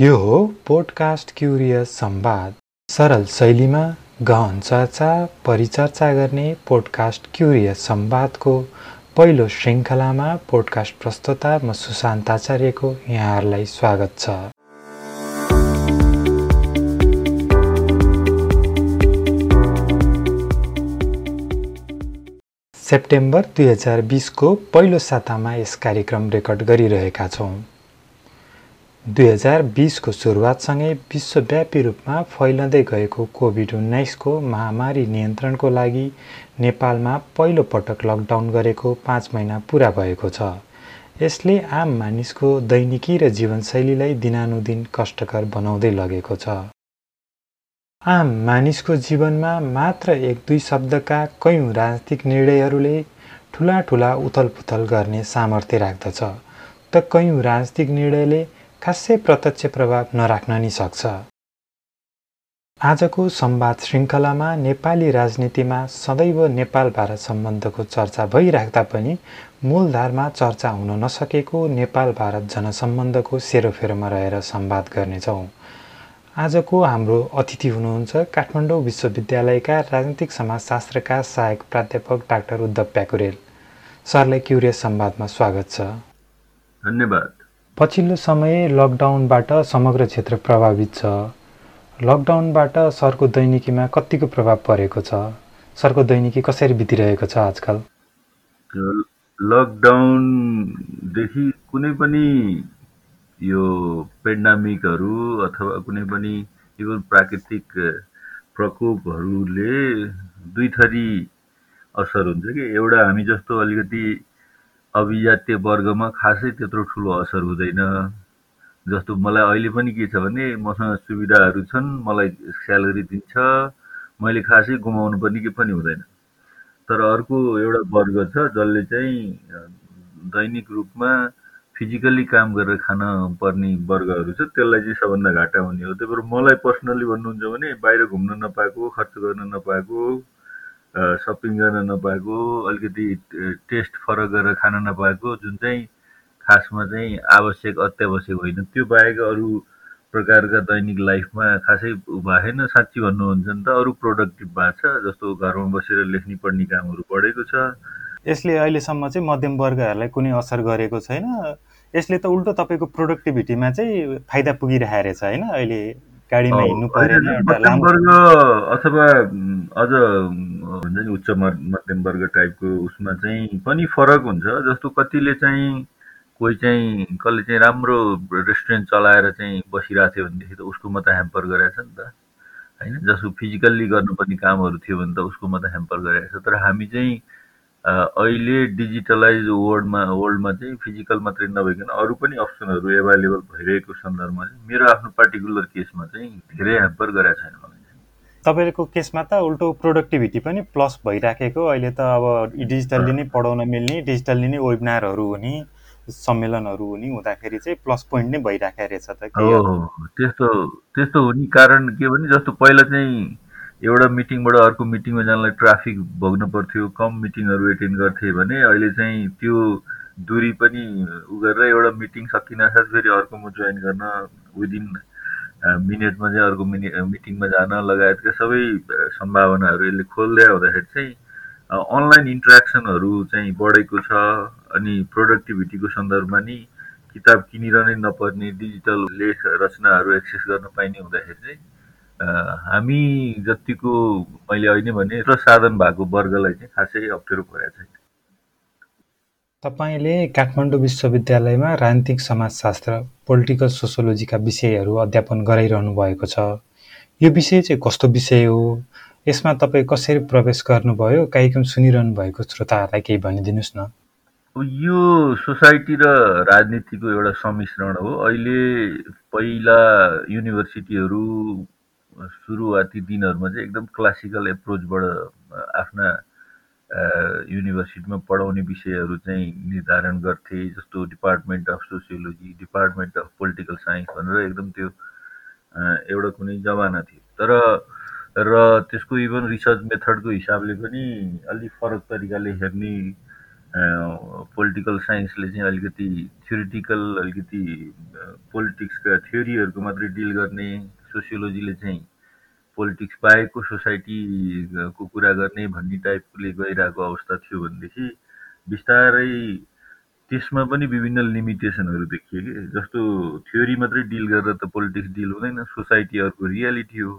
यो हो podcast curious संवाद सरल शैलीमा गहन चर्चा परिचर्चा गर्ने पोडकास्ट क्युरियस संवादको पहिलो श्रृङ्खलामा पोडकास्ट प्रस्तोता म सुशान्त आचार्यको यहाँहरूलाई स्वागत छ। सेप्टेम्बर दुई हजार बिसको पहिलो सातामा यस कार्यक्रम रेकर्ड गरिरहेका छौँ। दुई हजार बिसको सुरुवातसँगै विश्वव्यापी रूपमा फैलँदै गएको कोभिड उन्नाइसको महामारी नियन्त्रणको लागि नेपालमा पहिलो पटक लकडाउन गरेको पाँच महिना पुरा भएको छ। यसले आम मानिसको दैनिकी र जीवनशैलीलाई दिनानुदिन कष्टकर बनाउँदै लगेको छ। आम मानिसको जीवनमा मात्र एक दुई शब्दका कयौँ राजनीतिक निर्णयहरूले ठुला ठुला उथलपुथल गर्ने सामर्थ्य राख्दछ। त कयौँ राजनीतिक निर्णयले खासै प्रत्यक्ष प्रभाव नराख्न नि सक्छ। आजको संवाद श्रृङ्खलामा नेपाली राजनीतिमा सदैव नेपाल भारत सम्बन्धको चर्चा भइराख्दा पनि मूलधारमा चर्चा हुन नसकेको नेपाल भारत जनसम्बन्धको सेरोफेरोमा रहेर संवाद गर्नेछौँ। आजको हाम्रो अतिथि हुनुहुन्छ काठमाडौँ विश्वविद्यालयका राजनीतिक समाजशास्त्रका सहायक प्राध्यापक डाक्टर उद्धव प्याकुरेल। सरलाई क्युरियस संवादमा स्वागत छ। धन्यवाद। पछिल्लो समय लकडाउनबाट समग्र क्षेत्र प्रभावित छ। लकडाउनबाट सरको दैनिकीमा कतिको प्रभाव परेको छ? सरको दैनिकी कसरी बितिरहेको छ आजकल? लकडाउनदेखि कुनै पनि यो पेन्डामिकहरू अथवा कुनै पनि इभन प्राकृतिक प्रकोपहरूले दुई थरी असर हुन्छ कि? एउटा हामी जस्तो अलिकति अभिजातीय वर्गमा खासै त्यत्रो ठुलो असर हुँदैन। जस्तो मलाई अहिले पनि के छ भने मसँग सुविधाहरू छन् मलाई स्यालेरी दिन्छ मैले खासै गुमाउनु पनि के पनि हुँदैन। तर अर्को एउटा वर्ग छ जसले चाहिँ दैनिक रूपमा फिजिकल्ली काम गरेर खान पर्ने वर्गहरू छ त्यसलाई चाहिँ सबभन्दा घाटा हुने हो। त्यही भएर मलाई पर्सनल्ली भन्नुहुन्छ भने बाहिर घुम्न नपाएको खर्च गर्न नपाएको सपिङ गर्न नपाएको अलिकति टेस्ट फरक गरेर खान नपाएको जुन चाहिँ खासमा चाहिँ आवश्यक अत्यावश्यक होइन त्यो बाहेक अरू प्रकारका दैनिक लाइफमा खासै भएन साँच्ची भन्नुहुन्छ भने त अरू प्रोडक्टिभ भएको छ जस्तो घरमा बसेर लेख्ने पढ्ने कामहरू बढेको छ। यसले अहिलेसम्म चाहिँ मध्यम वर्गहरूलाई कुनै असर गरेको छैन। यसले त उल्टो तपाईँको प्रोडक्टिभिटीमा चाहिँ फाइदा पुगिरहेको रहेछ होइन अहिले गाडीमा हिँड्नु परेन अथवा अझ हुन्छ नि उच्च मध्यम वर्ग टाइपको उसमा चाहिँ पनि फरक हुन्छ जस्तो कतिले चाहिँ कोही चाहिँ कसले चाहिँ राम्रो रेस्टुरेन्ट चलाएर चाहिँ बसिरहेको थियो भनेदेखि त उसको मात्रै ह्याम्पर गरेछ नि त। होइन जसको फिजिकल्ली गर्नुपर्ने कामहरू थियो भने त उसको मात्रै ह्याम्पर गरेको छ। तर हामी चाहिँ अहिले डिजिटलाइज वर्ल्डमा वर्ल्डमा चाहिँ फिजिकल मात्रै नभइकन अरू पनि अप्सनहरू एभाइलेबल भइरहेको सन्दर्भमा चाहिँ मेरो आफ्नो पार्टिकुलर केसमा चाहिँ धेरै ह्याम्पर गरेको छैन मलाई तपाईँको केसमा त उल्टो प्रोडक्टिभिटी पनि प्लस भइराखेको। अहिले त अब डिजिटल्ली नै पढाउन मिल्ने डिजिटल्ली नै वेबिनारहरू हुने सम्मेलनहरू हुने हुँदाखेरि चाहिँ प्लस पोइन्ट नै भइराखेको रहेछ त। त्यस्तो त्यस्तो हुने कारण के भने जस्तो पहिला चाहिँ एउटा मिटिङबाट अर्को मिटिङमा जानलाई ट्राफिक भोग्नु पर्थ्यो कम मिटिङहरू एटेन्ड गर्थे भने अहिले चाहिँ त्यो दुरी पनि उ गरेर एउटा मिटिङ सकिनासाथ फेरि अर्कोमा जोइन गर्न विदिन मिनटमा चाहिँ अर्को मिनि मिटिङमा जान लगायतका सबै सम्भावनाहरू यसले खोल्दै आउँदाखेरि चाहिँ अनलाइन इन्ट्रेक्सनहरू चाहिँ बढेको छ अनि प्रोडक्टिभिटीको सन्दर्भमा नि किताब किनिरहनै नपर्ने डिजिटल लेख रचनाहरू एक्सेस गर्न पाइने हुँदाखेरि चाहिँ हामी जतिको मैले अहिले भने र साधन भएको वर्गलाई चाहिँ खासै अप्ठ्यारो परेको छैन। तपाईँले काठमाडौँ विश्वविद्यालयमा राजनीतिक समाजशास्त्र पोलिटिकल सोसियोलोजीका विषयहरू अध्यापन गराइरहनु भएको छ। यो विषय चाहिँ कस्तो विषय हो? यसमा तपाईँ कसरी प्रवेश गर्नुभयो? कार्यक्रम सुनिरहनु भएको श्रोताहरूलाई केही भनिदिनुहोस् न। यो सोसाइटी र राजनीतिको एउटा सम्मिश्रण हो। अहिले पहिला युनिभर्सिटीहरू सुरुवाती दिनहरूमा चाहिँ एकदम क्लासिकल एप्रोचबाट आफ्ना युनिभर्सिटीमा पढाउने विषयहरू चाहिँ निर्धारण गर्थे जस्तो department of sociology department of political science भनेर एकदम त्यो एउटा कुनै जमाना थियो। तर र त्यसको इभन रिसर्च मेथडको हिसाबले पनि अलिक फरक तरिकाले हेर्ने पोलिटिकल साइन्सले चाहिँ अलिकति थ्योरिटिकल अलिकति पोलिटिक्सका थ्योरीहरूको मात्रै डिल गर्ने सोसियोलोजीले चाहिँ पोलिटिक्स बाहेकको सोसाइटीको कुरा गर्ने भन्ने टाइपले गइरहेको अवस्था थियो भनेदेखि बिस्तारै त्यसमा पनि विभिन्न लिमिटेसनहरू देखियो कि। जस्तो थ्योरी मात्रै डिल गरेर त पोलिटिक्स डिल हुँदैन सोसाइटी अर्को रियालिटी हो।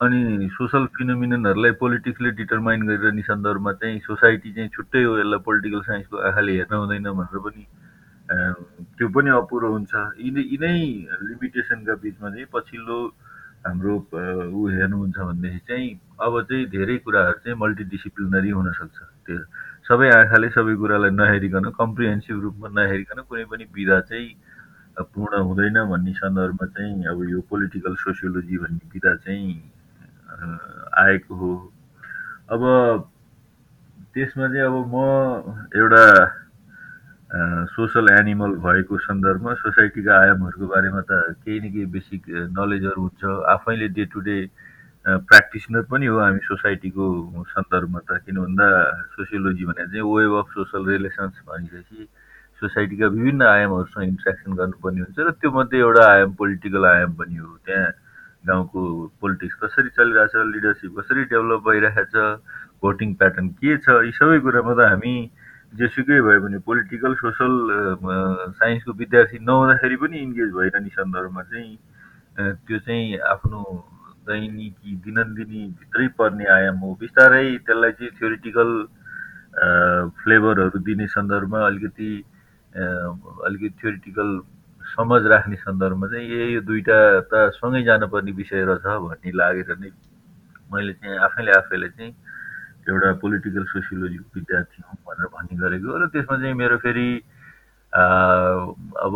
अनि सोसल फिनोमिननहरूलाई पोलिटिक्सले डिटरमाइन गरिरहने सन्दर्भमा चाहिँ सोसाइटी चाहिँ छुट्टै हो यसलाई पोलिटिकल साइन्सको आँखाले हेर्न हुँदैन भनेर पनि त्यो पनि अपुरो हुन्छ। यिनै यिनै लिमिटेसनका बिचमा चाहिँ पछिल्लो हाम्रो ऊ हेर्नुहुन्छ भनेदेखि चाहिँ अब चाहिँ धेरै कुराहरू चाहिँ मल्टिडिसिप्लिनरी हुनसक्छ। त्यो सबै आँखाले सबै कुरालाई नहेरिकन कम्प्रिहेन्सिभ रूपमा नहेरिकन कुनै पनि विधा चाहिँ पूर्ण हुँदैन भन्ने सन्दर्भमा चाहिँ अब यो पोलिटिकल सोसियोलोजी भन्ने विधा चाहिँ आएको हो। अब त्यसमा चाहिँ अब म एउटा सोसल एनिमल भएको सन्दर्भमा सोसाइटीका आयामहरूको बारेमा त केही न केही बेसिक नलेजहरू हुन्छ। आफैले डे टु डे प्र्याक्टिसनर पनि हो हामी सोसाइटीको सन्दर्भमा त। किन भन्दा सोसियोलोजी भने चाहिँ वेब अफ सोसल रिलेसन्स भनेपछि सोसाइटीका विभिन्न आयामहरूसँग इन्ट्रेक्सन गर्नुपर्ने हुन्छ र त्यो मध्ये एउटा आयाम पोलिटिकल आयाम पनि हो। त्यहाँ गाउँको पोलिटिक्स कसरी चलिरहेछ लिडरसिप कसरी डेभलप भइरहेछ भोटिङ प्याटर्न के छ यी सबै कुरामा त हामी जेसुकै भए पनि पोलिटिकल सोसल साइन्सको विद्यार्थी नहुँदाखेरि पनि इन्गेज भइरहने सन्दर्भमा चाहिँ त्यो चाहिँ आफ्नो दैनिकी दिनन्दिनी भित्रै पर्ने आयाम हो। बिस्तारै त्यसलाई चाहिँ थ्योरिटिकल फ्लेभरहरू दिने सन्दर्भमा अलिकति अलिकति थ्योरिटिकल समझ राख्ने सन्दर्भमा चाहिँ ए यो दुइटा त सँगै जानुपर्ने विषय रहेछ भन्ने लागेर नै मैले चाहिँ आफैले आफैलाई चाहिँ एउटा पोलिटिकल सोसियोलोजीको विद्यार्थी हुँ भनेर भन्ने गरेको र त्यसमा चाहिँ मेरो फेरि अब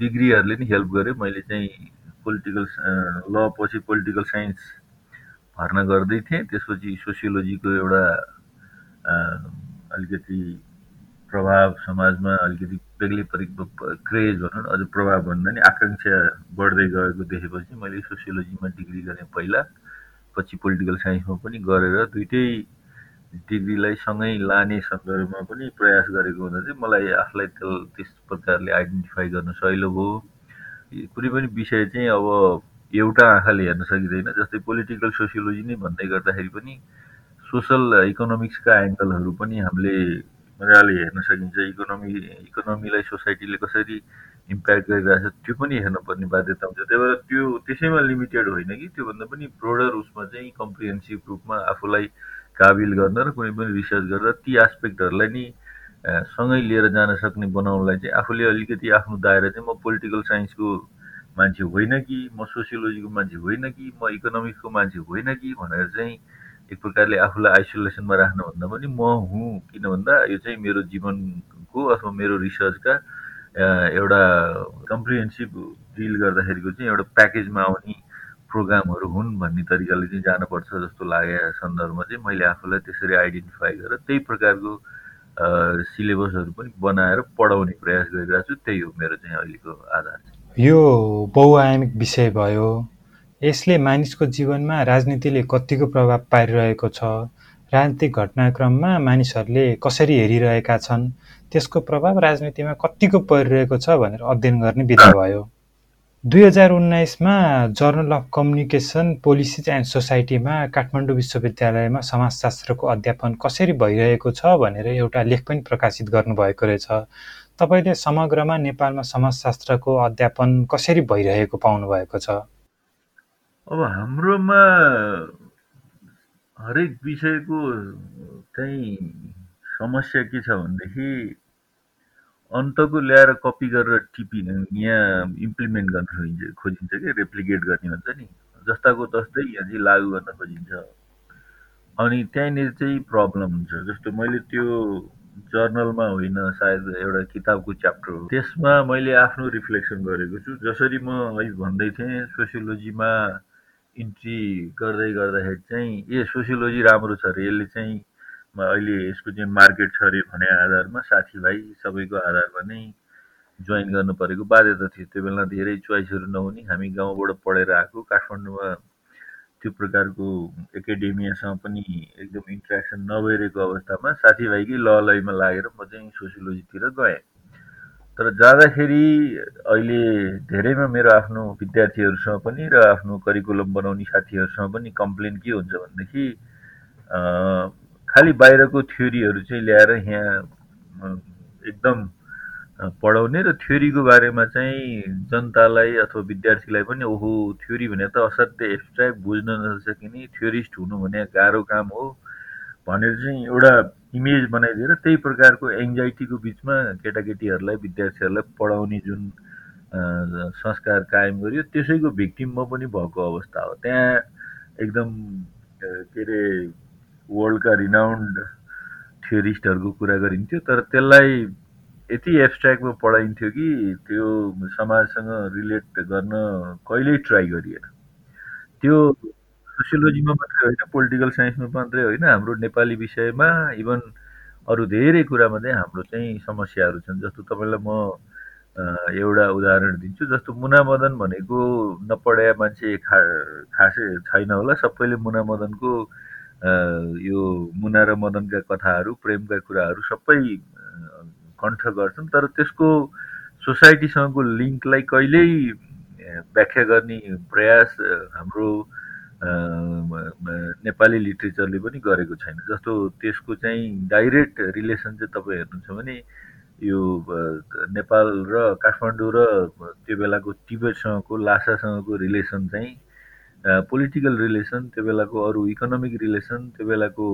डिग्रीहरूले नि हेल्प गर्यो मैले चाहिँ पोलिटिकल ल पछि पोलिटिकल साइन्स भर्ना गर्दै थिएँ। त्यसपछि सोसियोलोजीको एउटा अलिकति प्रभाव समाजमा अलिकति बेग्लै परि क्रेज भनौँ अझ प्रभाव भन्दा नि आकाङ्क्षा बढ्दै गएको देखेपछि मैले सोसियोलोजीमा डिग्री गरेँ पहिला पछि पोलिटिकल साइन्समा पनि गरेर दुइटै डिग्रीलाई सँगै लाने सन्दर्भमा पनि प्रयास गरेको हुँदा चाहिँ मलाई आफूलाई त्यस प्रकारले आइडेन्टिफाई गर्न सहिलो भयो। कुनै पनि विषय चाहिँ अब एउटा आँखाले हेर्न सकिँदैन जस्तै पोलिटिकल सोसियोलोजी नै भन्दै गर्दाखेरि पनि सोसल इकोनोमिक्सका एङ्गलहरू पनि हामीले मजाले हेर्न सकिन्छ। इकोनोमी इकोनोमीलाई सोसाइटीले कसरी इम्प्याक्ट गरिरहेछ त्यो पनि हेर्नुपर्ने बाध्यता हुन्छ। त्यही भएर त्यो त्यसैमा लिमिटेड होइन कि त्योभन्दा पनि ब्रोडर उसमा चाहिँ कम्प्रिहेन्सिभ रूपमा आफूलाई काबिल गर्न र कुनै पनि रिसर्च गरेर ती एस्पेक्टहरूलाई नि सँगै लिएर जान सक्ने बनाउनलाई चाहिँ आफूले अलिकति आफ्नो दायरा चाहिँ म पोलिटिकल साइन्सको मान्छे होइन कि म सोसियोलोजीको मान्छे होइन कि म इकोनोमिक्सको मान्छे होइन कि भनेर चाहिँ एक प्रकारले आफूलाई आइसोलेसनमा राख्नुभन्दा पनि म हुँ किन भन्दा यो चाहिँ मेरो जीवनको अथवा मेरो रिसर्चका एउटा कम्प्रिहेन्सिभ डिल गर्दाखेरिको चाहिँ एउटा प्याकेजमा आउने प्रोग्रामहरू हुन् भन्ने तरिकाले चाहिँ जानुपर्छ जस्तो लागेको सन्दर्भमा चाहिँ। मैले आफूलाई त्यसरी आइडेन्टिफाई गरेर त्यही प्रकारको सिलेबसहरू पनि बनाएर पढाउने प्रयास गरिरहेको छु। त्यही हो मेरो चाहिँ अहिलेको आधार यो बहुआयामिक विषय भयो। यसले मानिसको जीवनमा राजनीतिले कतिको प्रभाव पारिरहेको छ? राजनीतिक घटनाक्रममा मानिसहरूले कसरी हेरिरहेका छन्? त्यसको प्रभाव राजनीतिमा कतिको परिरहेको छ भनेर अध्ययन गर्ने विधा भयो। दुई हजार उन्नाइसमा journal of communication policies and सोसाइटीमा काठमाडौँ विश्वविद्यालयमा समाजशास्त्रको अध्यापन कसरी भइरहेको छ भनेर एउटा लेख पनि प्रकाशित गर्नुभएको रहेछ। तपाईँले समग्रमा नेपालमा समाजशास्त्रको अध्यापन कसरी भइरहेको पाउनु भएको छ? अब हाम्रोमा हरेक विषयको चाहिँ समस्या के छ भनेदेखि अन्तको ल्याएर कपी गरेर टिपी यहाँ इम्प्लिमेन्ट गर्न खोजिन्छ खोजिन्छ कि? रेप्लिकेट गर्ने भन्छ नि। जस्ताको तस्तै यहाँ चाहिँ लागु गर्न खोजिन्छ। अनि त्यहाँनिर चाहिँ प्रब्लम हुन्छ। जस्तो मैले त्यो जर्नलमा होइन सायद एउटा किताबको च्याप्टर हो। त्यसमा मैले आफ्नो रिफ्लेक्सन गरेको छु। जसरी म अहिले भन्दै थिएँ सोसियोलोजीमा इन्ट्री गर्दै गर्दाखेरि चाहिँ ए सोसियोलोजी राम्रो छ। अरे यसले चाहिँ अहिले यसको चाहिँ मार्केट छ अरे भने आधारमा साथीभाइ सबैको आधारमा नै जोइन गर्नु परेको बाध्यता थियो। त्यो बेला धेरै चोइसहरू नहुने हामी गाउँबाट पढेर आएको। काठमाडौँमा त्यो प्रकारको एकाडेमियासँग पनि एकदम इन्ट्रेक्सन नभइरहेको अवस्थामा साथीभाइकै लहलैमा लागेर म चाहिँ सोसियोलोजीतिर गएँ। तर जाँदाखेरि अहिले धेरैमा मेरो आफ्नो विद्यार्थीहरूसँग पनि र आफ्नो करिकुलम बनाउने साथीहरूसँग पनि कम्प्लेन के हुन्छ भनेदेखि खालि बाहिरको थ्योरीहरू चाहिँ ल्याएर यहाँ एकदम पढाउने र थ्योरीको बारेमा चाहिँ जनतालाई अथवा विद्यार्थीलाई पनि ओहो थ्योरी भने त असाध्यै एब्सट्र्याक्ट बुझ्न नसकिने थ्योरिस्ट हुनु भने गाह्रो काम हो भनेर चाहिँ एउटा इमेज बनाइदिएर त्यही प्रकारको एङ्जाइटीको बिचमा केटाकेटीहरूलाई विद्यार्थीहरूलाई पढाउने जुन संस्कार कायम गरियो त्यसैको भिक्टिम म पनि भएको अवस्था हो। त्यहाँ एकदम के अरे वर्ल्डका रिनाउन्ड थ्योरिस्टहरूको कुरा गरिन्थ्यो तर त्यसलाई यति एब्सट्र्याक्टमा पढाइन्थ्यो कि त्यो समाजसँग रिलेट गर्न कहिल्यै ट्राई गरिएन। त्यो सोसियोलोजीमा मात्रै होइन पोलिटिकल साइन्समा मात्रै होइन हाम्रो नेपाली विषयमा इभन अरू धेरै कुरामा चाहिँ हाम्रो चाहिँ समस्याहरू छन् जस्तो तपाईँलाई म एउटा उदाहरण दिन्छु जस्तो मुना मदन भनेको नपढाए मान्छे खा खासै छैन होला सबैले मुना मदनको यो मुना र मदनका कथाहरू प्रेमका कुराहरू सबै कण्ठ गर्छन् तर त्यसको सोसाइटीसँगको लिङ्कलाई कहिल्यै व्याख्या गर्ने प्रयास हाम्रो नेपाली लिट्रेचरले पनि गरेको छैन। जस्तो त्यसको चाहिँ डाइरेक्ट रिलेसन चाहिँ तपाईँ हेर्नुहुन्छ भने यो नेपाल र काठमाडौँ र त्यो बेलाको तिब्बतसँगको लासासँगको रिलेसन चाहिँ पोलिटिकल रिलेसन त्यो बेलाको अरू इकोनोमिक रिलेसन त्यो बेलाको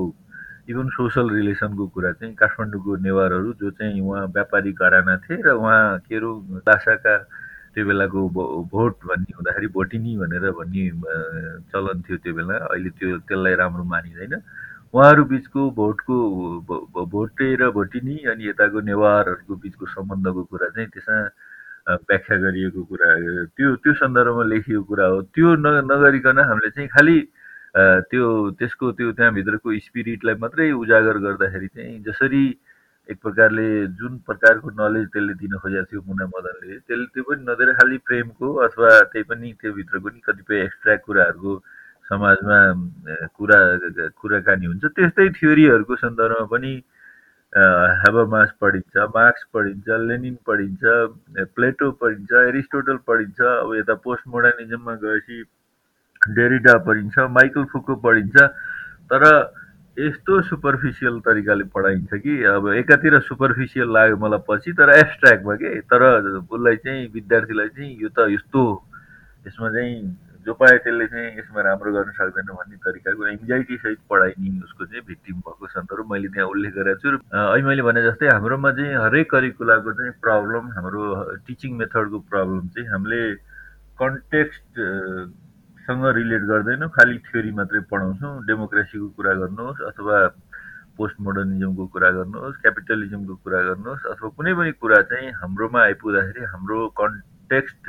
इभन सोसल रिलेसनको कुरा चाहिँ काठमाडौँको नेवारहरू जो चाहिँ उहाँ व्यापारी घराना थिए र उहाँ के अरे दासाका त्यो बेलाको भोट भन्ने हुँदाखेरि भोटिनी भनेर भन्ने चलन थियो त्यो बेला। अहिले त्यो त्यसलाई राम्रो मानिँदैन। उहाँहरू बिचको भोटको भोटे र भोटिनी अनि यताको नेवारहरूको बिचको सम्बन्धको कुरा चाहिँ त्यसमा व्याख्या गरिएको कुरा त्यो त्यो सन्दर्भमा लेखिएको कुरा हो। त्यो न नगरिकन हामीले चाहिँ खालि त्यो त्यसको त्यो त्यहाँभित्रको स्पिरिटलाई मात्रै उजागर गर्दाखेरि चाहिँ जसरी एक प्रकारले जुन प्रकारको नलेज त्यसले दिन खोजेको थियो मुना मदनले त्यसले त्यो पनि नदिएर खालि प्रेमको अथवा त्यही पनि त्योभित्रको नि कतिपय एक्स्ट्रा कुराहरूको समाजमा कुरा कुराकानी हुन्छ। त्यस्तै थ्योरीहरूको सन्दर्भमा पनि हेबमास पढिन्छ मार्क्स पढिन्छ लेनिन पढिन्छ प्लेटो पढिन्छ एरिस्टोटल पढिन्छ अब यता पोस्ट मोडर्निजममा गएपछि डेरिडा पढिन्छ माइकल फुको पढिन्छ तर यस्तो सुपरफिसियल तरिकाले पढाइन्छ कि अब एकातिर सुपरफिसियल लाग्यो मलाई पछि तर एब्सट्र्याक्टमा के तर उसलाई चाहिँ विद्यार्थीलाई चाहिँ यो त यस्तो यसमा चाहिँ जो पाए त्यसले चाहिँ यसमा राम्रो गर्न सक्दैन भन्ने तरिकाको एङ्जाइटी सहित पढाइने उसको चाहिँ भिक्टिम भएको सन्दर्भ मैले त्यहाँ उल्लेख गरेको छु। अहिले मैले भने जस्तै हाम्रोमा चाहिँ हरेक करिकुलाको चाहिँ प्रब्लम हाम्रो टिचिङ मेथडको प्रब्लम चाहिँ हामीले कन्टेक्स्ट सँग रिलेट गर्दैनौँ खालि थ्योरी मात्रै पढाउँछौँ। डेमोक्रेसीको कुरा गर्नुहोस् अथवा पोस्ट मोडर्निजमको कुरा गर्नुहोस् क्यापिटलिजमको कुरा गर्नुहोस् अथवा कुनै पनि कुरा चाहिँ हाम्रोमा आइपुग्दाखेरि हाम्रो कन्टेक्स्ट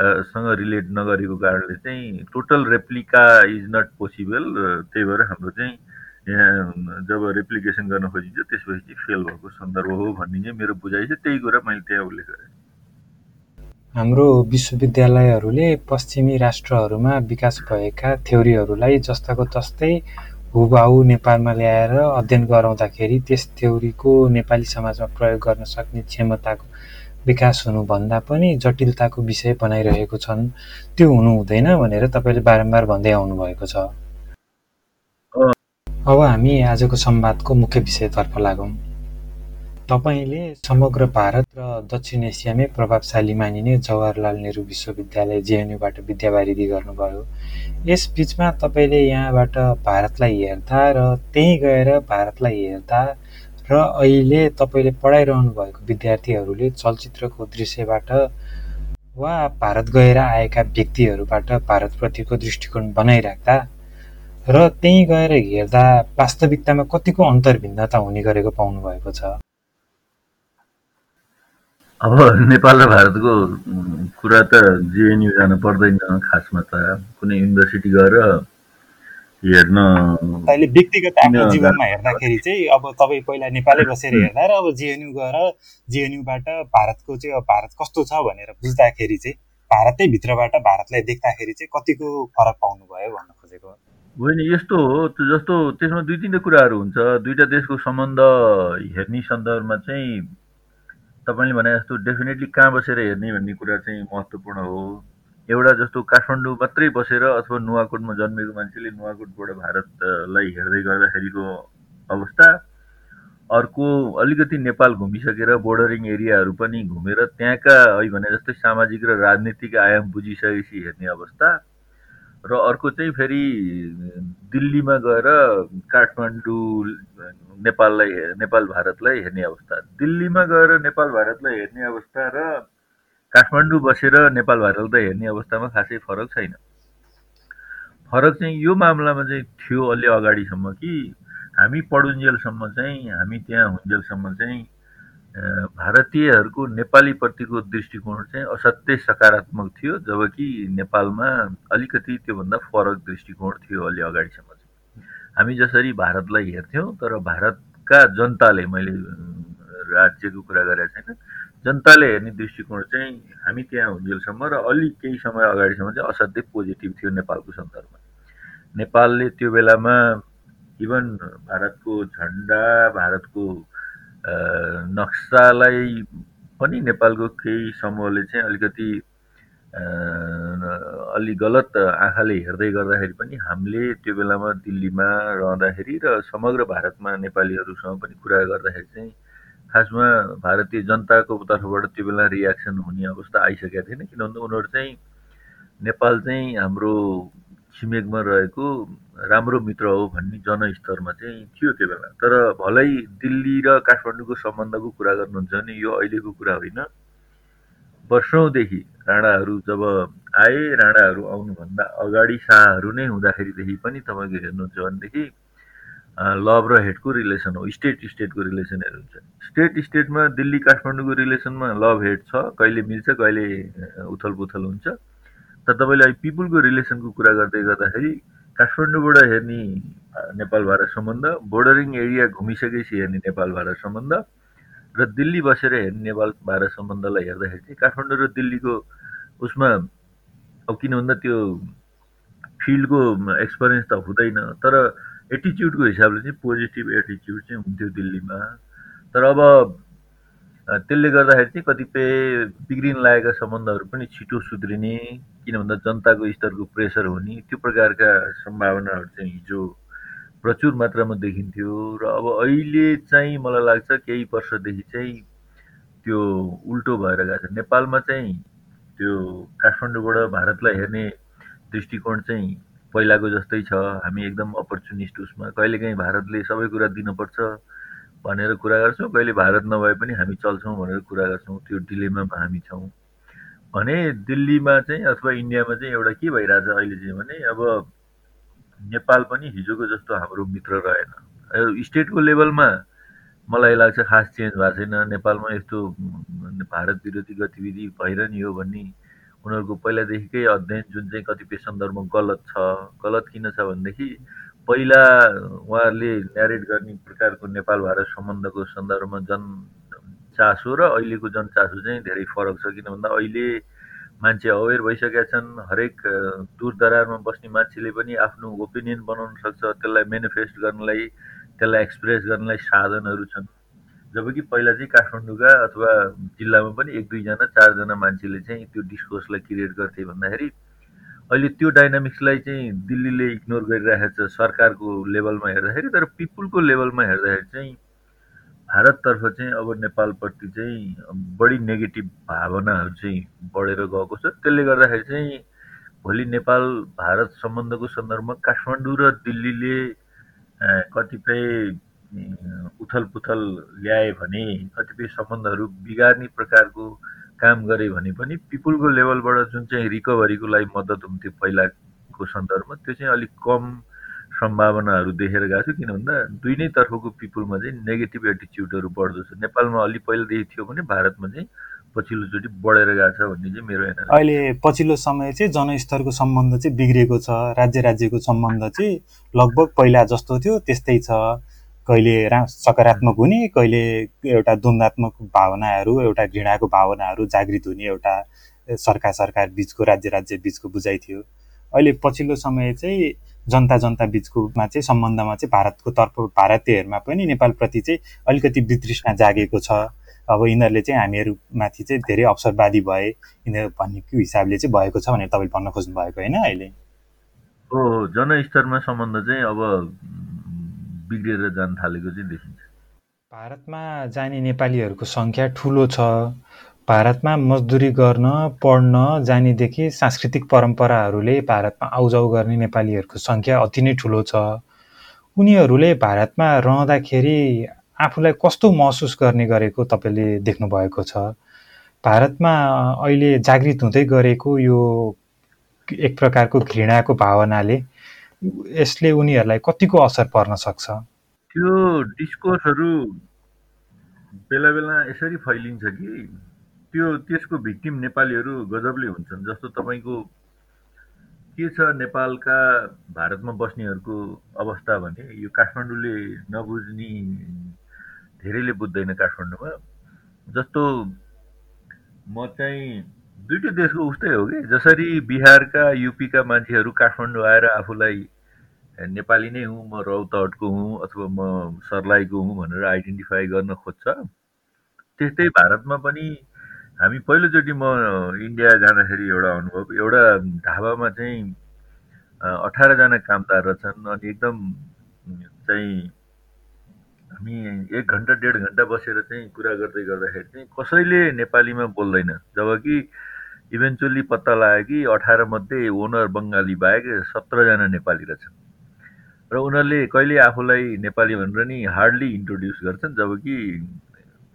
सँग रिलेट नगरेको कारणले चाहिँ total replica is not possible त्यही भएर हाम्रो चाहिँ यहाँ जब रेप्लिकेसन गर्न खोजिन्छ त्यसपछि फेल भएको सन्दर्भ हो भन्ने चाहिँ मेरो बुझाइ छ। त्यही कुरा मैले त्यहाँ उल्लेख गरेँ। हाम्रो विश्वविद्यालयहरूले पश्चिमी राष्ट्रहरूमा विकास भएका थ्योरीहरूलाई जस्ताको तस्तै हुबाहु नेपालमा ल्याएर अध्ययन गराउँदाखेरि त्यस थ्योरीको नेपाली समाजमा प्रयोग गर्न सक्ने क्षमताको विकास हुनुभन्दा पनि जटिलताको विषय बनाइरहेको छन्। त्यो हुनु हुँदैन भनेर तपाईँले बारम्बार भन्दै आउनुभएको छ। अब हामी आजको संवादको मुख्य विषयतर्फ लागौँ। तपाईँले समग्र भारत र दक्षिण एसियामै प्रभावशाली मानिने जवाहरलाल नेहरू विश्वविद्यालय जेएनयुबाट विद्यावारिधि गर्नुभयो। यस बिचमा तपाईँले यहाँबाट भारतलाई हेर्दा र त्यहीँ गएर भारतलाई हेर्दा र अहिले तपाईँले पढाइरहनु भएको विद्यार्थीहरूले चलचित्रको दृश्यबाट वा भारत गएर आएका व्यक्तिहरूबाट भारतप्रतिको दृष्टिकोण बनाइराख्दा र त्यहीँ गएर हेर्दा वास्तविकतामा कतिको अन्तर्भिन्नता हुने गरेको पाउनुभएको छ? अब नेपाल र भारतको कुरा त जेएनयु जानु पर्दैन खासमा त कुनै युनिभर्सिटी गएर हेर्न अहिले व्यक्तिगत आफ्नो जीवनमा हेर्दाखेरि चाहिँ अब तपाईँ पहिला नेपालै बसेर हेर्दा र अब जेएनयु गएर जेएनयुबाट भारतको चाहिँ अब भारत कस्तो छ भनेर बुझ्दाखेरि चाहिँ भारतै भित्रबाट भारतलाई देख्दाखेरि चाहिँ कतिको फरक पाउनुभयो भन्न खोजेको? होइन यस्तो हो जस्तो त्यसमा दुई तिनवटा कुराहरू हुन्छ। दुईवटा देशको सम्बन्ध हेर्ने सन्दर्भमा चाहिँ तपाईँले भने जस्तो डेफिनेटली कहाँ बसेर हेर्ने भन्ने कुरा चाहिँ महत्त्वपूर्ण हो। एउटा जस्तो काठमाडौँ मात्रै बसेर अथवा नुवाकोटमा जन्मेको मान्छेले नुवाकोटबाट भारतलाई हेर्दै गर्दाखेरिको अवस्था। अर्को अलिकति नेपाल घुमिसकेर बोर्डरिङ एरियाहरू पनि घुमेर त्यहाँका अहिले भने जस्तै सामाजिक र राजनीतिक आयाम बुझिसकेपछि हेर्ने अवस्था। र अर्को चाहिँ फेरि दिल्लीमा गएर काठमाडौँ नेपाललाई नेपाल भारतलाई हेर्ने अवस्था। दिल्लीमा गएर नेपाल भारतलाई हेर्ने अवस्था र काठमाडौँ बसेर नेपाल भारतलाई हेर्ने अवस्थामा खासै फरक छैन। फरक चाहिँ यो मामलामा चाहिँ थियो अलि अगाडिसम्म कि हामी पढुन्जेलसम्म चाहिँ हामी त्यहाँ हुन्जेलसम्म चाहिँ भारतीयहरूको नेपालीप्रतिको दृष्टिकोण चाहिँ असाध्यै सकारात्मक थियो जबकि नेपालमा अलिकति त्योभन्दा फरक दृष्टिकोण थियो अलि अगाडिसम्म चाहिँ। हामी जसरी भारतलाई हेर्थ्यौँ तर भारतका जनताले मैले राज्यको कुरा गरेको छैन। जनताले हेर्ने दृष्टिकोण चाहिँ हामी त्यहाँ हुन्जेलसम्म र अलि केही समय अगाडिसम्म चाहिँ असाध्यै पोजिटिभ थियो नेपालको सन्दर्भमा। नेपालले त्यो बेलामा इभन भारतको झन्डा भारतको नक्सालाई पनि नेपालको केही समूहले चाहिँ अलिकति अलि गलत आँखाले हेर्दै गर्दाखेरि पनि हामीले त्यो बेलामा दिल्लीमा रहँदाखेरि र समग्र भारतमा नेपालीहरूसँग पनि कुरा गर्दाखेरि चाहिँ खासमा भारतीय जनताको तर्फबाट त्यो बेला रियाक्सन हुने अवस्था आइसकेको थिएन किन भन्दा उनीहरू चाहिँ नेपाल चाहिँ हाम्रो छिमेकमा रहेको राम्रो मित्र हो भन्ने जनस्तरमा चाहिँ थियो त्यो बेला। तर भलै दिल्ली र काठमाडौँको सम्बन्धको कुरा गर्नुहुन्छ भने यो अहिलेको कुरा होइन। वर्षौँदेखि राणाहरू जब आए राणाहरू आउनुभन्दा अगाडि शाहहरू नै हुँदाखेरिदेखि पनि तपाईँको हेर्नुहुन्छ भनेदेखि लभ र हेटको रिलेसन हो स्टेट स्टेटको रिलेसनहरू हुन्छ। स्टेट स्टेटमा दिल्ली काठमाडौँको रिलेसनमा लभ हेट छ कहिले मिल्छ कहिले उथल पुथल हुन्छ। तर तपाईँले अहिले पिपुलको रिलेसनको कुरा गर्दै गर्दाखेरि काठमाडौँबाट हेर्ने नेपाल भारत सम्बन्ध बोर्डरिङ एरिया घुमिसकेपछि हेर्ने नेपाल भारत सम्बन्ध र दिल्ली बसेर हेर्ने नेपाल भारत सम्बन्धलाई हेर्दाखेरि चाहिँ काठमाडौँ र दिल्लीको उसमा अब किन भन्दा त्यो फिल्डको एक्सपिरियन्स त हुँदैन तर एटिच्युडको हिसाबले चाहिँ पोजिटिभ एटिच्युड चाहिँ हुन्थ्यो दिल्लीमा। तर अब त्यसले गर्दाखेरि चाहिँ कतिपय बिग्रिन लागेका सम्बन्धहरू पनि छिटो सुध्रिने किन भन्दा जनताको स्तरको प्रेसर हुने त्यो प्रकारका सम्भावनाहरू चाहिँ हिजो प्रचुर मात्रामा देखिन्थ्यो। र अब अहिले चाहिँ मलाई लाग्छ केही वर्षदेखि चाहिँ त्यो उल्टो भएर गएको छ। नेपालमा चाहिँ त्यो काठमाडौँबाट भारतलाई हेर्ने दृष्टिकोण चाहिँ पहिलाको जस्तै छ। हामी एकदम अपर्चुनिस्ट उसमा। कहिलेकाहीँ भारतले सबै कुरा दिनुपर्छ भनेर कुरा गर्छौँ। कहिले भारत नभए पनि हामी चल्छौँ भनेर कुरा गर्छौँ। त्यो डिलेमामा हामी छौँ। भने दिल्लीमा चाहिँ अथवा इन्डियामा चाहिँ एउटा के भइरहेछ अहिले चाहिँ भने अब नेपाल पनि हिजोको जस्तो हाम्रो मित्र रहेन। स्टेटको लेभलमा मलाई लाग्छ खास चेन्ज भएको छैन। नेपालमा यस्तो भारत विरोधी गतिविधि भइरहने हो भन्ने उनीहरूको पहिलादेखिकै अध्ययन जुन चाहिँ कतिपय सन्दर्भमा गलत छ गलत किन छ भनेदेखि पहिला उहाँहरूले न्यारेट गर्ने प्रकारको नेपाल भारत सम्बन्धको सन्दर्भमा जन चासो र अहिलेको जनचासो चाहिँ धेरै फरक छ किन भन्दा अहिले मान्छे अवेर भइसकेका छन् हरेक दूर दरारमा बस्ने मान्छेले पनि आफ्नो ओपिनियन बनाउन सक्छ त्यसलाई मेनिफेस्ट गर्नलाई त्यसलाई एक्सप्रेस गर्नलाई साधनहरू छन्। जबकि पहिला चाहिँ काठमाडौँका अथवा जिल्लामा पनि एक दुईजना चारजना मान्छेले चाहिँ त्यो डिस्कोर्सलाई क्रिएट गर्थे भन्दाखेरि अहिले त्यो डाइनामिक्सलाई चाहिँ दिल्लीले इग्नोर गरिरहेको छ सरकारको लेभलमा हेर्दाखेरि तर पिपुलको लेभलमा हेर्दाखेरि चाहिँ भारततर्फ चाहिँ अब नेपालप्रति चाहिँ बढी नेगेटिभ भावनाहरू चाहिँ बढेर गएको छ। त्यसले गर्दाखेरि चाहिँ भोलि नेपाल भारत सम्बन्धको सन्दर्भमा काठमाडौँ र दिल्लीले कतिपय उथल पुथल ल्याए भने कतिपय सम्बन्धहरू बिगार्ने प्रकारको काम गरे भने पनि पिपुलको लेभलबाट जुन चाहिँ रिकभरीको लागि मद्दत हुन्थ्यो पहिलाको सन्दर्भमा त्यो चाहिँ अलिक कम सम्भावनाहरू देखेर गएको छु। किन भन्दा दुई नै तर्फको पिपुलमा चाहिँ नेगेटिभ एटिच्युडहरू बढ्दो छ। नेपालमा अलि पहिलादेखि थियो भने भारतमा चाहिँ पछिल्लोचोटि बढेर गएको छ भन्ने चाहिँ मेरो अहिले पछिल्लो समय चाहिँ जनस्तरको सम्बन्ध चाहिँ बिग्रेको छ राज्य राज्यको सम्बन्ध चाहिँ लगभग पहिला जस्तो थियो त्यस्तै छ। कहिले रा सकारात्मक हुने कहिले एउटा द्वन्द्वात्मक भावनाहरू एउटा घृणाको भावनाहरू जागृत हुने एउटा सरकार सरकार बिचको राज्य राज्य बिचको बुझाइ थियो। अहिले पछिल्लो समय चाहिँ जनता जनता बिचकोमा चाहिँ सम्बन्धमा चाहिँ भारतको तर्फ भारतीयहरूमा पनि नेपालप्रति चाहिँ अलिकति वितृष्णा जागेको छ। अब यिनीहरूले चाहिँ हामीहरूमाथि चाहिँ धेरै अवसरवादी भए यिनीहरू भन्ने हिसाबले चाहिँ भएको छ भनेर तपाईँले भन्न खोज्नु भएको होइन अहिले? हो जनस्तरमा सम्बन्ध चाहिँ अब बिग्रेर जान थालेको चाहिँ देखिन्छ। भारतमा जाने नेपालीहरूको सङ्ख्या ठुलो छ। भारतमा मजदुरी गर्न पढ्न जानेदेखि सांस्कृतिक परम्पराहरूले भारतमा आउजाउ गर्ने नेपालीहरूको सङ्ख्या अति नै ठुलो छ। उनीहरूले भारतमा रहँदाखेरि आफूलाई कस्तो महसुस गर्ने गरेको तपाईँले देख्नुभएको छ? भारतमा अहिले जागृत हुँदै गरेको यो एक प्रकारको घृणाको भावनाले यसले उनीहरूलाई कतिको असर पर्न सक्छ? त्यो डिस्कोर्सहरू बेला बेला यसरी फैलिन्छ कि? त्यो त्यसको भिक्टिम नेपालीहरू गजबले हुन्छन्। जस्तो तपाईँको के छ नेपालका भारतमा बस्नेहरूको अवस्था भने यो काठमाडौँले नबुझ्ने धेरैले बुझ्दैन काठमाडौँमा। जस्तो म चाहिँ दुइटै देशको उस्तै हो कि? जसरी बिहारका युपीका मान्छेहरू काठमाडौँ आएर आफूलाई नेपाली नै हुँ म रौतहटको हुँ अथवा म सर्लाहीको हुँ भनेर आइडेन्टिफाई गर्न खोज्छ। त्यस्तै भारतमा पनि हामी पहिलोचोटि म इन्डिया जाँदाखेरि एउटा अनुभव एउटा ढाबामा चाहिँ अठारजना कामदार रहेछन् अनि एकदम चाहिँ हामी एक घन्टा डेढ घन्टा बसेर चाहिँ कुरा गर्दै गर्दाखेरि चाहिँ कसैले नेपालीमा बोल्दैन। जब इभेन्चुअली पत्ता लाग्यो कि अठार मध्ये ओनर बङ्गाली बाहेक सत्रजना नेपाली रहेछन्। र उनीहरूले कहिले आफूलाई नेपाली भनेर नि हार्डली इन्ट्रोड्युस गर्छन् जब कि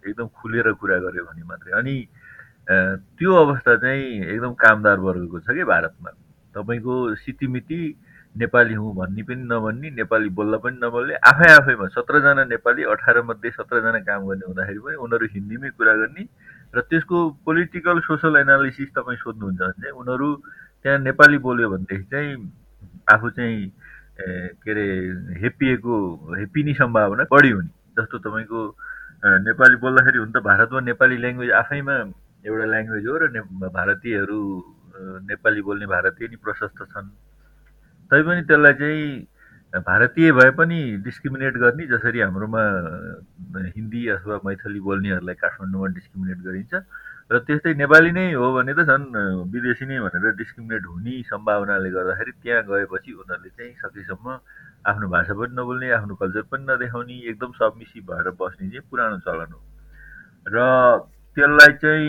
एकदम खुलेर कुरा गर्यो भने मात्रै। अनि त्यो अवस्था चाहिँ एकदम कामदार वर्गको छ कि भारतमा। तपाईँको सितिमिति नेपाली हुँ भन्ने पनि नभन्ने नेपाली बोल्दा पनि नबोल्ने आफै आफैमा सत्रजना नेपाली अठार मध्ये सत्रजना काम गर्ने हुँदाखेरि पनि उनीहरू हिन्दीमै कुरा गर्ने र त्यसको पोलिटिकल सोसल एनालिसिस तपाईँ सोध्नुहुन्छ भने चाहिँ उनीहरू त्यहाँ नेपाली बोल्यो भनेदेखि चाहिँ आफू चाहिँ के अरे हेपिएको हेपिने सम्भावना बढी हुने। जस्तो तपाईँको नेपाली बोल्दाखेरि हुन त भारतमा नेपाली ल्याङ्ग्वेज आफैमा एउटा ल्याङ्ग्वेज हो र भारतीयहरू नेपाली बोल्ने भारतीय नि प्रशस्त छन्। तैपनि त्यसलाई चाहिँ भारतीय भए पनि डिस्क्रिमिनेट गर्ने जसरी हाम्रोमा हिन्दी अथवा मैथली बोल्नेहरूलाई काठमाडौँमा डिस्क्रिमिनेट गरिन्छ। र त्यस्तै नेपाली नै हो भने त झन् विदेशी नै भनेर डिस्क्रिमिनेट हुने सम्भावनाले गर्दाखेरि त्यहाँ गएपछि उनीहरूले चाहिँ सकेसम्म आफ्नो भाषा पनि नबोल्ने आफ्नो कल्चर पनि नदेखाउने एकदम सबमिसिभ भएर बस्ने चाहिँ पुरानो चलन हो। र त्यसलाई चाहिँ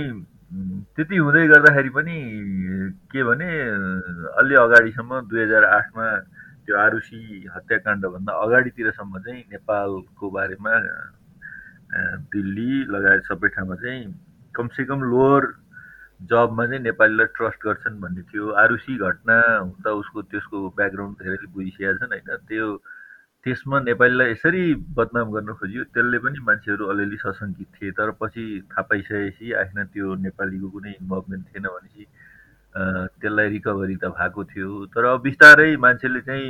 त्यति हुँदै गर्दाखेरि पनि के भने अलि अगाडिसम्म दुई हजार आठमा त्यो आरुसी हत्याकाण्डभन्दा अगाडितिरसम्म चाहिँ नेपालको बारेमा दिल्ली लगायत सबै ठाउँमा चाहिँ कमसेकम लोवर जबमा चाहिँ नेपालीलाई ट्रस्ट गर्छन् भन्ने थियो आरुसी घटना त उसको त्यसको ब्याकग्राउन्ड धेरैले बुझिसकेका छन् होइन त्यो त्यसमा नेपालीलाई यसरी बदनाम गर्न खोजियो त्यसले पनि मान्छेहरू अलिअलि सशङ्कित थिए तर पछि थाहा पाइसकेपछि आखिर त्यो नेपालीको कुनै इन्भल्भमेन्ट थिएन भनेपछि त्यसलाई रिकभरी त भएको थियो। तर अब बिस्तारै मान्छेले चाहिँ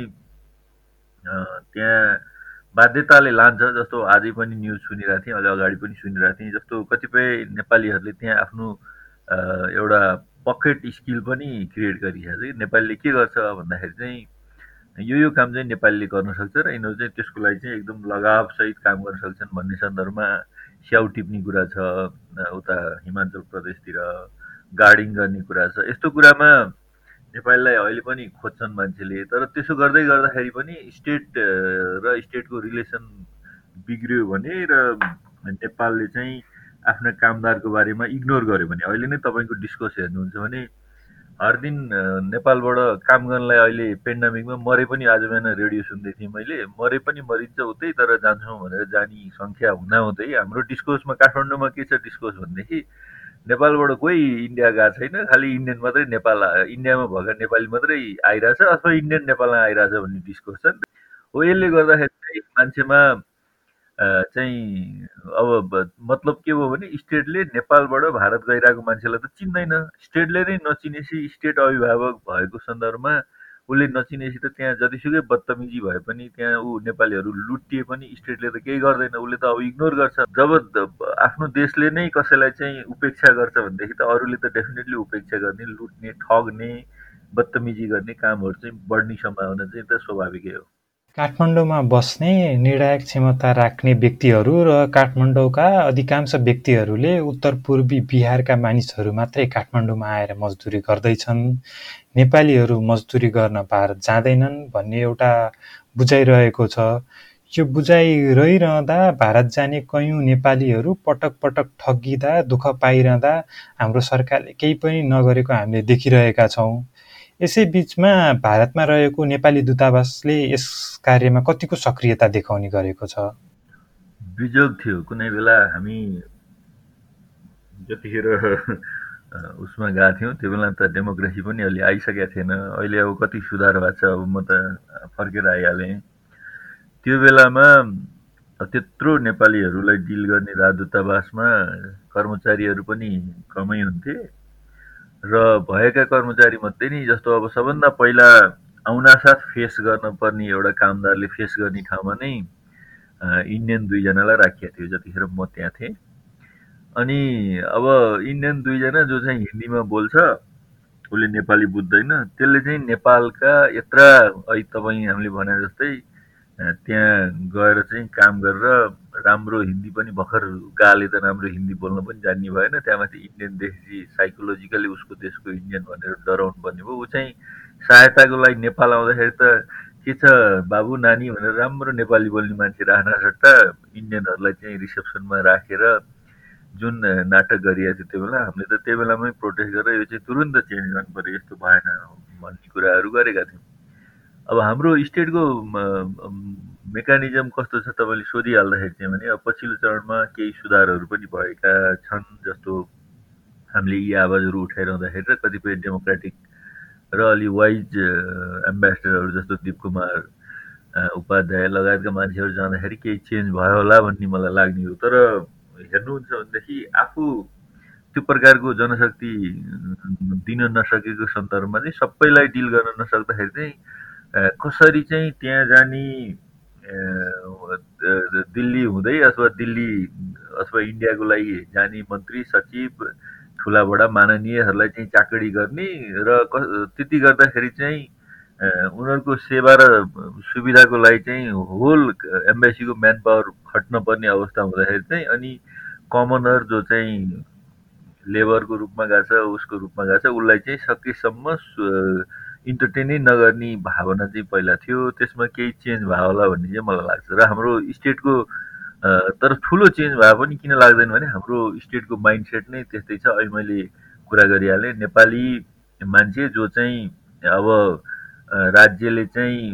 त्यहाँ बाध्यताले लान्छ जस्तो आजै पनि न्युज सुनिरहेको थिएँ अलि अगाडि पनि सुनिरहेको थिएँ। जस्तो कतिपय नेपालीहरूले त्यहाँ आफ्नो एउटा पकेट स्किल पनि क्रिएट गरिसकेको छ नेपालीले के गर्छ भन्दाखेरि चाहिँ यो यो काम चाहिँ नेपालीले गर्न सक्छ र यिनीहरू चाहिँ त्यसको लागि चाहिँ एकदम लगावसहित काम गर्न सक्छन् भन्ने सन्दर्भमा स्याउ टिप्ने कुरा छ उता हिमाचल प्रदेशतिर। गार्डिङ गर्ने कुरा छ। यस्तो कुरामा नेपालीलाई अहिले पनि खोज्छन् मान्छेले तर त्यसो गर्दै गर्दाखेरि पनि स्टेट र स्टेटको रिलेसन बिग्रियो भने र नेपालले चाहिँ आफ्ना कामदारको बारेमा इग्नोर गर्यो भने अहिले नै तपाईँको डिस्कस हेर्नुहुन्छ भने हर दिन नेपालबाट काम गर्नलाई अहिले पेन्डामिकमा मरे पनि आज बिहान रेडियो सुन्दै थिएँ मैले मरे पनि मरिन्छ उतै तर जान्छौँ भनेर जाने सङ्ख्या हुँदाहुँदै हाम्रो डिस्कोसमा काठमाडौँमा के छ डिस्कोस भनेदेखि नेपालबाट कोही इन्डिया गएको छैन खालि इन्डियन मात्रै नेपाल इन्डियामा भएका नेपाली मात्रै आइरहेछ अथवा इन्डियन नेपालमा आइरहेछ भन्ने डिस्कोर्स छ। नि हो यसले गर्दाखेरि चाहिँ मान्छेमा चाहिँ अब मतलब के भयो भने स्टेटले नेपालबाट भारत गइरहेको मान्छेलाई त चिन्दैन। स्टेटले नै नचिनेपछि स्टेट अभिभावक भएको सन्दर्भमा उसले नचिनेपछि त त्यहाँ जतिसुकै बदतमिजी भए पनि त्यहाँ ऊ नेपालीहरू लुटिए पनि स्टेटले त केही गर्दैन। उसले त अब इग्नोर गर्छ। जब आफ्नो देशले नै कसैलाई चाहिँ उपेक्षा गर्छ भनेदेखि त अरूले त डेफिनेटली उपेक्षा गर्ने लुट्ने ठग्ने बदतमिजी गर्ने कामहरू चाहिँ बढ्ने सम्भावना चाहिँ त स्वाभाविकै हो। काठमाडौँमा बस्ने निर्णायक क्षमता राख्ने व्यक्तिहरू र काठमाडौँका अधिकांश व्यक्तिहरूले उत्तर पूर्वी बिहारका मानिसहरू मात्रै काठमाडौँमा आएर मजदुरी गर्दैछन्। नेपालीहरू मजदुरी गर्न भारत जाँदैनन् भन्ने एउटा बुझाइरहेको छ। यो बुझाइ रहिरहँदा भारत जाने कैयौँ नेपालीहरू पटक पटक ठगिँदा दुःख पाइरहँदा हाम्रो सरकारले केही पनि नगरेको हामीले देखिरहेका छौँ। यसै बिचमा भारतमा रहेको नेपाली दूतावासले यस कार्यमा कतिको सक्रियता देखाउने गरेको छ? बिजोग थियो। कुनै बेला हामी जतिखेर उसमा गएको थियौँ त्यो बेला त डेमोक्रेसी पनि अलि आइसकेको थिएन। अहिले अब कति सुधार भएको छ अब म त फर्केर आइहालेँ। त्यो बेलामा त्यत्रो नेपालीहरूलाई डिल गर्ने राजदूतावासमा कर्मचारीहरू पनि कमै हुन्थे। र भएका कर्मचारी मध्ये नि जस्तो अब सबभन्दा पहिला आउनासाथ फेस गर्न पर्ने एउटा कामदारले फेस गर्ने ठाउँमा नै इन्डियन दुईजनालाई राखिएको थियो जतिखेर म त्यहाँ थिएँ। अनि अब इन्डियन दुईजना जो चाहिँ हिन्दीमा बोल्छ उसले नेपाली बुझ्दैन त्यसले चाहिँ नेपालका यत्र अहिले तपाईँ हामीले भने जस्तै त्यहाँ गएर चाहिँ काम गरेर राम्रो हिन्दी पनि भर्खर गाले त राम्रो हिन्दी बोल्न पनि जान्ने भएन। त्यहाँमाथि इन्डियन देखेपछि साइकोलोजिकली उसको देशको इन्डियन भनेर डराउनु पर्ने भयो। ऊ चाहिँ सहायताको लागि नेपाल आउँदाखेरि त के छ बाबु नानी भनेर राम्रो नेपाली बोल्ने मान्छे राख्न सट्टा इन्डियनहरूलाई चाहिँ रिसेप्सनमा राखेर जुन नाटक गरिएको थियो त्यो बेला हामीले त त्यो बेलामै प्रोटेस्ट गरेर यो चाहिँ तुरुन्त चेन्ज गर्नु पऱ्यो यस्तो भएन भन्ने कुराहरू गरेका थियौँ। अब हाम्रो स्टेटको मेकानिजम कस्तो छ तपाईँले सोधिहाल्दाखेरि चाहिँ भने अब पछिल्लो चरणमा केही सुधारहरू पनि भएका छन् जस्तो हामीले यी आवाजहरू उठाइरहँदाखेरि र कतिपय डेमोक्रेटिक र अलि वाइज एम्बेसडरहरू जस्तो दिप कुमार उपाध्याय लगायतका मान्छेहरू जाँदाखेरि केही चेन्ज भयो होला भन्ने मलाई लाग्ने हो। तर हेर्नुहुन्छ भनेदेखि आफू त्यो प्रकारको जनशक्ति दिन नसकेको सन्दर्भमा चाहिँ सबैलाई डिल गर्न नसक्दाखेरि चाहिँ कसरी चाहिँ त्यहाँ जाने दिल्ली हुँदै अथवा दिल्ली अथवा इन्डियाको लागि जाने मन्त्री सचिव ठुला बडा माननीयहरूलाई चाहिँ चाकडी गर्ने र त्यति गर्दाखेरि चाहिँ उनीहरूको सेवा र सुविधाको लागि चाहिँ होल एम्बेसीको म्यान पावर खट्न पर्ने अवस्था हुँदाखेरि चाहिँ अनि कमनर जो चाहिँ लेबरको रूपमा गएको छ उसको रूपमा गएको छ उसलाई चाहिँ सकेसम्म इन्टरटेनै नगर्ने भावना चाहिँ पहिला थियो। त्यसमा केही चेन्ज भयो होला भन्ने चाहिँ मलाई लाग्छ। र हाम्रो स्टेटको तर ठुलो चेन्ज भए पनि किन लाग्दैन भने हाम्रो स्टेटको माइन्ड सेट नै त्यस्तै छ। अहिले मैले कुरा गरिहालेँ नेपाली मान्छे जो चाहिँ अब राज्यले चाहिँ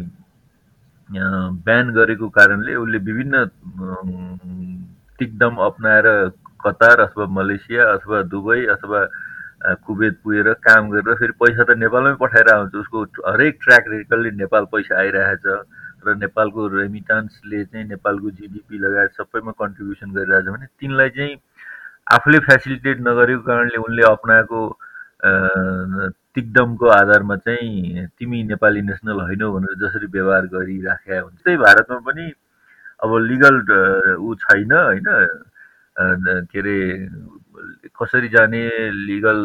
ब्यान गरेको कारणले उसले विभिन्न टिकदम अप्नाएर कतार अथवा मलेसिया अथवा दुबई अथवा कुवेत पुगेर काम गरेर फेरि पैसा त नेपालमै पठाएर आउँछ। उसको हरेक ट्र्याक रेकर्डले नेपाल पैसा आइरहेछ र नेपालको रेमिटान्सले चाहिँ नेपालको जिडिपी लगायत सबैमा कन्ट्रिब्युसन गरिरहेछ भने तिनलाई चाहिँ आफूले फेसिलिटेट नगरेको कारणले उनले अप्नाएको तिक्दमको आधारमा चाहिँ तिमी नेपाली नेसनल होइनौ भनेर जसरी व्यवहार गरिराखेका हुन्छ त्यही भारतमा पनि अब लिगल ऊ छैन होइन। के अरे कसरी जाने लिगल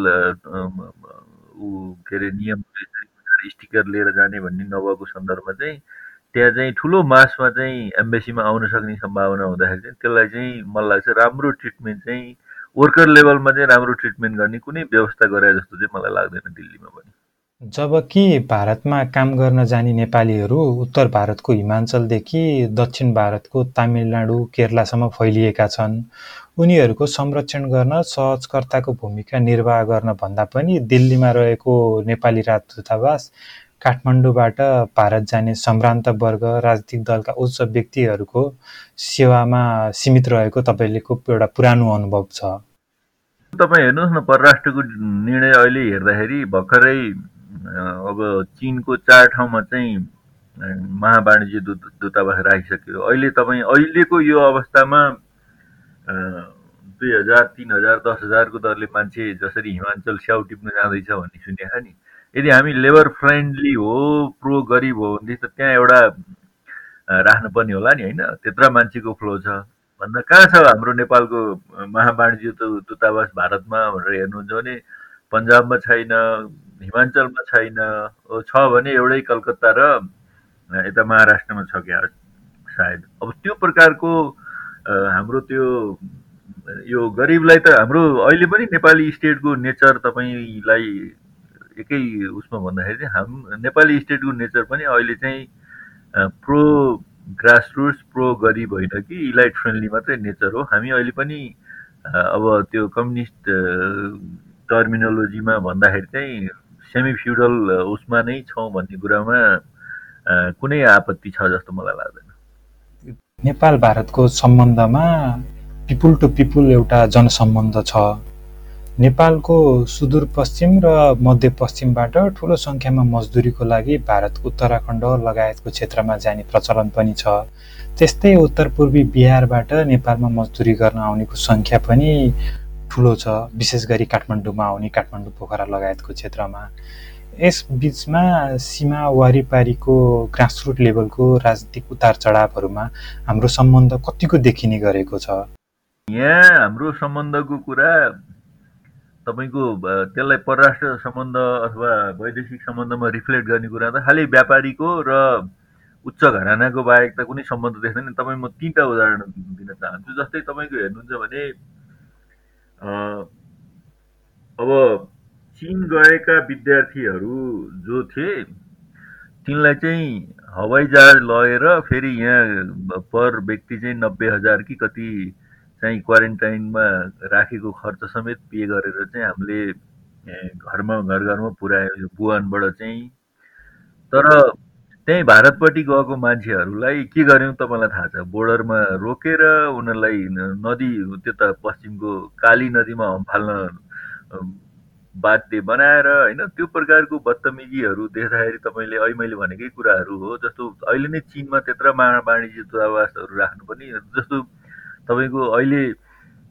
ऊ के अरे नियम स्टिकर लिएर जाने भन्ने नभएको सन्दर्भमा चाहिँ त्यहाँ चाहिँ ठुलो मासमा चाहिँ एम्बेसीमा आउन सक्ने सम्भावना हुँदाखेरि चाहिँ त्यसलाई चाहिँ मलाई लाग्छ राम्रो ट्रिटमेन्ट चाहिँ वर्कर लेभलमा चाहिँ राम्रो ट्रिटमेन्ट गर्ने कुनै व्यवस्था गरे जस्तो चाहिँ मलाई लाग्दैन दिल्लीमा पनि। जबकि भारतमा काम गर्न जाने नेपालीहरू उत्तर भारतको हिमाञ्चलदेखि दक्षिण भारतको तामिलनाडु केरलासम्म फैलिएका छन्। उनीहरूको संरक्षण गर्न सहजकर्ताको भूमिका निर्वाह गर्न भन्दा पनि दिल्लीमा रहेको नेपाली राजदूतावास काठमाडौँबाट भारत जाने सम्भ्रान्त वर्ग राजनीतिक दलका उच्च व्यक्तिहरूको सेवामा सीमित रहेको तपाईँले एउटा पुरानो अनुभव छ? तपाईँ हेर्नुहोस् न परराष्ट्रको निर्णय अहिले हेर्दाखेरि भर्खरै अब चिनको चार ठाउँमा चाहिँ महावाणिज्य दूत दूतावास राखिसक्यो। अहिले तपाईँ अहिलेको यो अवस्थामा दुई हजार तिन हजार दस हजारको दरले मान्छे जसरी हिमाञ्चल स्याउ टिप्न जाँदैछ भन्ने सुनेको नि। यदि हामी लेबर फ्रेन्डली हो प्रो गरिब हो भनेदेखि त त्यहाँ एउटा राख्नुपर्ने होला नि होइन? त्यत्र मान्छेको फ्लो छ। भन्दा कहाँ छ हाम्रो नेपालको महावाणिज्य दूतावास भारतमा भनेर हेर्नुहुन्छ भने पन्जाबमा छैन हिमाञ्चलमा छैन। छ भने एउटै कलकत्ता र यता महाराष्ट्रमा छ क्या सायद। अब त्यो प्रकारको हाम्रो त्यो यो गरिबलाई त हाम्रो अहिले पनि नेपाली स्टेटको नेचर तपाईँलाई एकै उसमा भन्दाखेरि चाहिँ हाम नेपाली स्टेटको नेचर पनि अहिले चाहिँ प्रो ग्रासरुट्स प्रो गरिब होइन कि इलाइट फ्रेन्डली मात्रै नेचर हो। हामी अहिले पनि अब त्यो कम्युनिस्ट टर्मिनोलोजीमा भन्दाखेरि चाहिँ सेमी फ्युडल उसमा नै छौँ भन्ने कुरामा कुनै आपत्ति छ जस्तो मलाई लाग्दैन। नेपाल भारतको सम्बन्धमा पिपुल टु पिपुल एउटा जनसम्बन्ध छ। नेपालको सुदूरपश्चिम र मध्यपश्चिमबाट ठुलो सङ्ख्यामा मजदुरीको लागि भारतको उत्तराखण्ड लगायतको क्षेत्रमा जाने प्रचलन पनि छ। त्यस्तै उत्तर पूर्वी बिहारबाट नेपालमा मजदुरी गर्न आउनेको सङ्ख्या पनि ठुलो छ विशेष गरी काठमाडौँमा आउने काठमाडौँ पोखरा लगायतको क्षेत्रमा। यस बिचमा सीमा वारिपारीको ग्रासरुट लेभलको राजनीतिक उतार चढावहरूमा हाम्रो सम्बन्ध कतिको देखिने गरेको छ? यहाँ हाम्रो सम्बन्धको कुरा तपाईँको त्यसलाई परराष्ट्र सम्बन्ध अथवा वैदेशिक सम्बन्धमा रिफ्लेक्ट गर्ने कुरा त खालि व्यापारीको र उच्च घरानाको बाहेक त कुनै सम्बन्ध देख्दैन। तपाईँ म तिनवटा उदाहरण दिन चाहन्छु। जस्तै तपाईँको हेर्नुहुन्छ भने अब चिन गएका विद्यार्थीहरू जो थिए तिनलाई चाहिँ हवाई जहाज लगेर फेरि यहाँ पर व्यक्ति चाहिँ नब्बे हजार कि कति चाहिँ क्वारेन्टाइनमा राखेको खर्च समेत पे गरेर चाहिँ हामीले घरमा घर घरमा पुऱ्यायो बुहानबाट चाहिँ। तर त्यहीँ भारतपट्टि गएको मान्छेहरूलाई के गर्यौँ तपाईँलाई थाहा छ? बोर्डरमा रोकेर उनीहरूलाई नदी त्यता पश्चिमको काली नदीमा हम्फाल्न बाध्य बनाएर होइन त्यो प्रकारको बदतमिजीहरू देख्दाखेरि तपाईँले अहिले मैले भनेकै कुराहरू हो जस्तो अहिले नै चिनमा त्यत्र वाणिज्य दूतावासहरू राख्नु पनि जस्तो तपाईँको अहिले